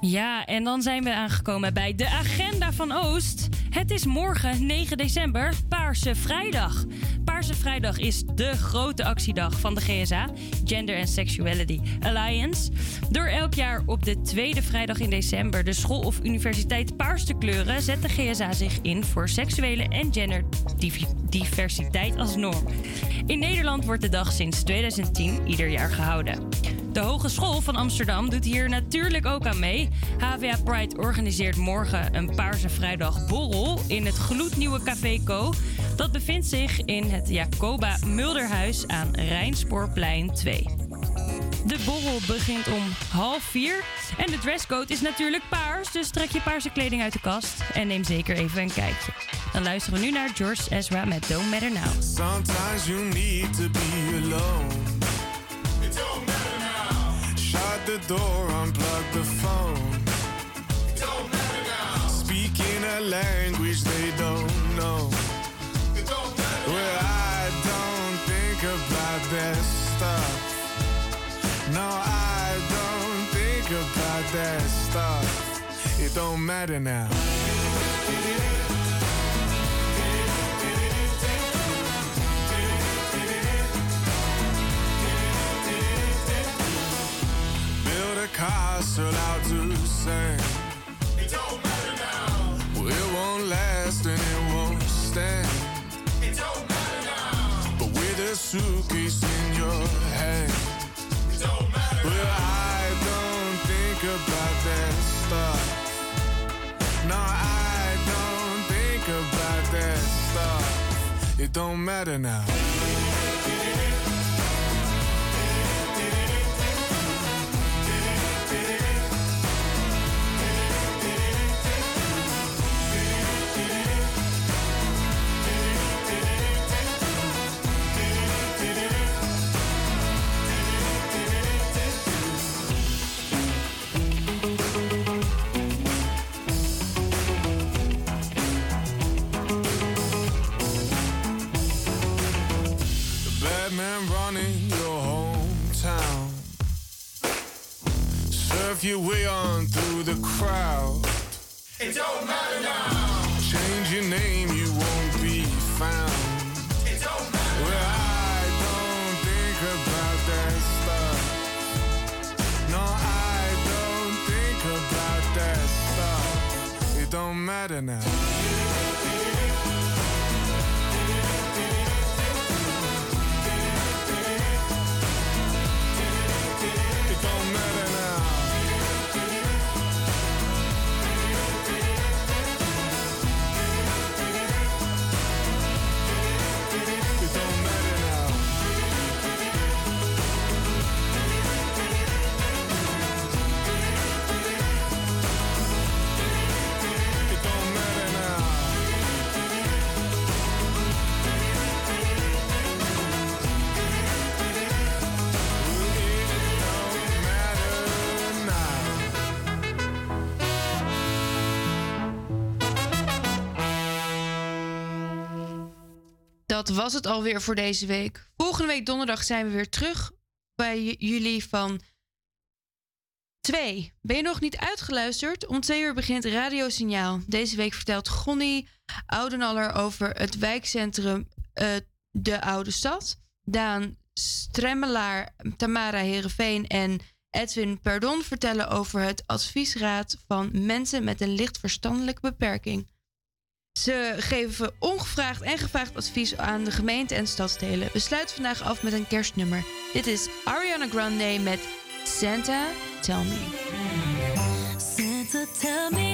Ja, en dan zijn we aangekomen bij de agenda van Oost. Het is morgen 9 december, Paarse Vrijdag. Vrijdag is de grote actiedag van de GSA, Gender and Sexuality Alliance. Door elk jaar op de tweede vrijdag in december de school of universiteit paars te kleuren, zet de GSA zich in voor seksuele en genderdiversiteit als norm. In Nederland wordt de dag sinds 2010 ieder jaar gehouden. De Hogeschool van Amsterdam doet hier natuurlijk ook aan mee. HVA Pride organiseert morgen een Paarse Vrijdag borrel in het gloednieuwe Café Co. Dat bevindt zich in het Jacoba Mulderhuis aan Rijnspoorplein 2. De borrel begint om half vier. En de dresscode is natuurlijk paars, dus trek je paarse kleding uit de kast en neem zeker even een kijkje. Dan luisteren we nu naar George Ezra met Don't Matter Now. Sometimes you need to be alone. It don't matter now. Shut the door, unplug the phone. It don't matter now. Speaking a language they don't I don't think about that stuff. No, I don't think about that stuff. It don't matter now. Build a castle out to sand. It don't matter now. Well, it won't last and it won't stand. Suitcase in your hand. It don't matter well, I don't think about that stuff. No, I don't think about that stuff. It don't matter now. Man running your hometown. Surf your way on through the crowd. It don't matter now. Change your name, you won't be found. It don't matter. Well, I don't think about that stuff. No, I don't think about that stuff. It don't matter now. Was het alweer voor deze week. Volgende week donderdag zijn we weer terug bij jullie van 2. Ben je nog niet uitgeluisterd? Om 2 uur begint Radio Signaal. Deze week vertelt Gonnie Oudenaller over het wijkcentrum eh, De Oude Stad. Daan Stremmelaar, Tamara Herenveen en Edwin Perdon vertellen over het adviesraad van mensen met een licht verstandelijke beperking. Ze geven ongevraagd en gevraagd advies aan de gemeente en stadsdelen. We sluiten vandaag af met een kerstnummer. Dit is Ariana Grande met Santa Tell Me. Santa, tell me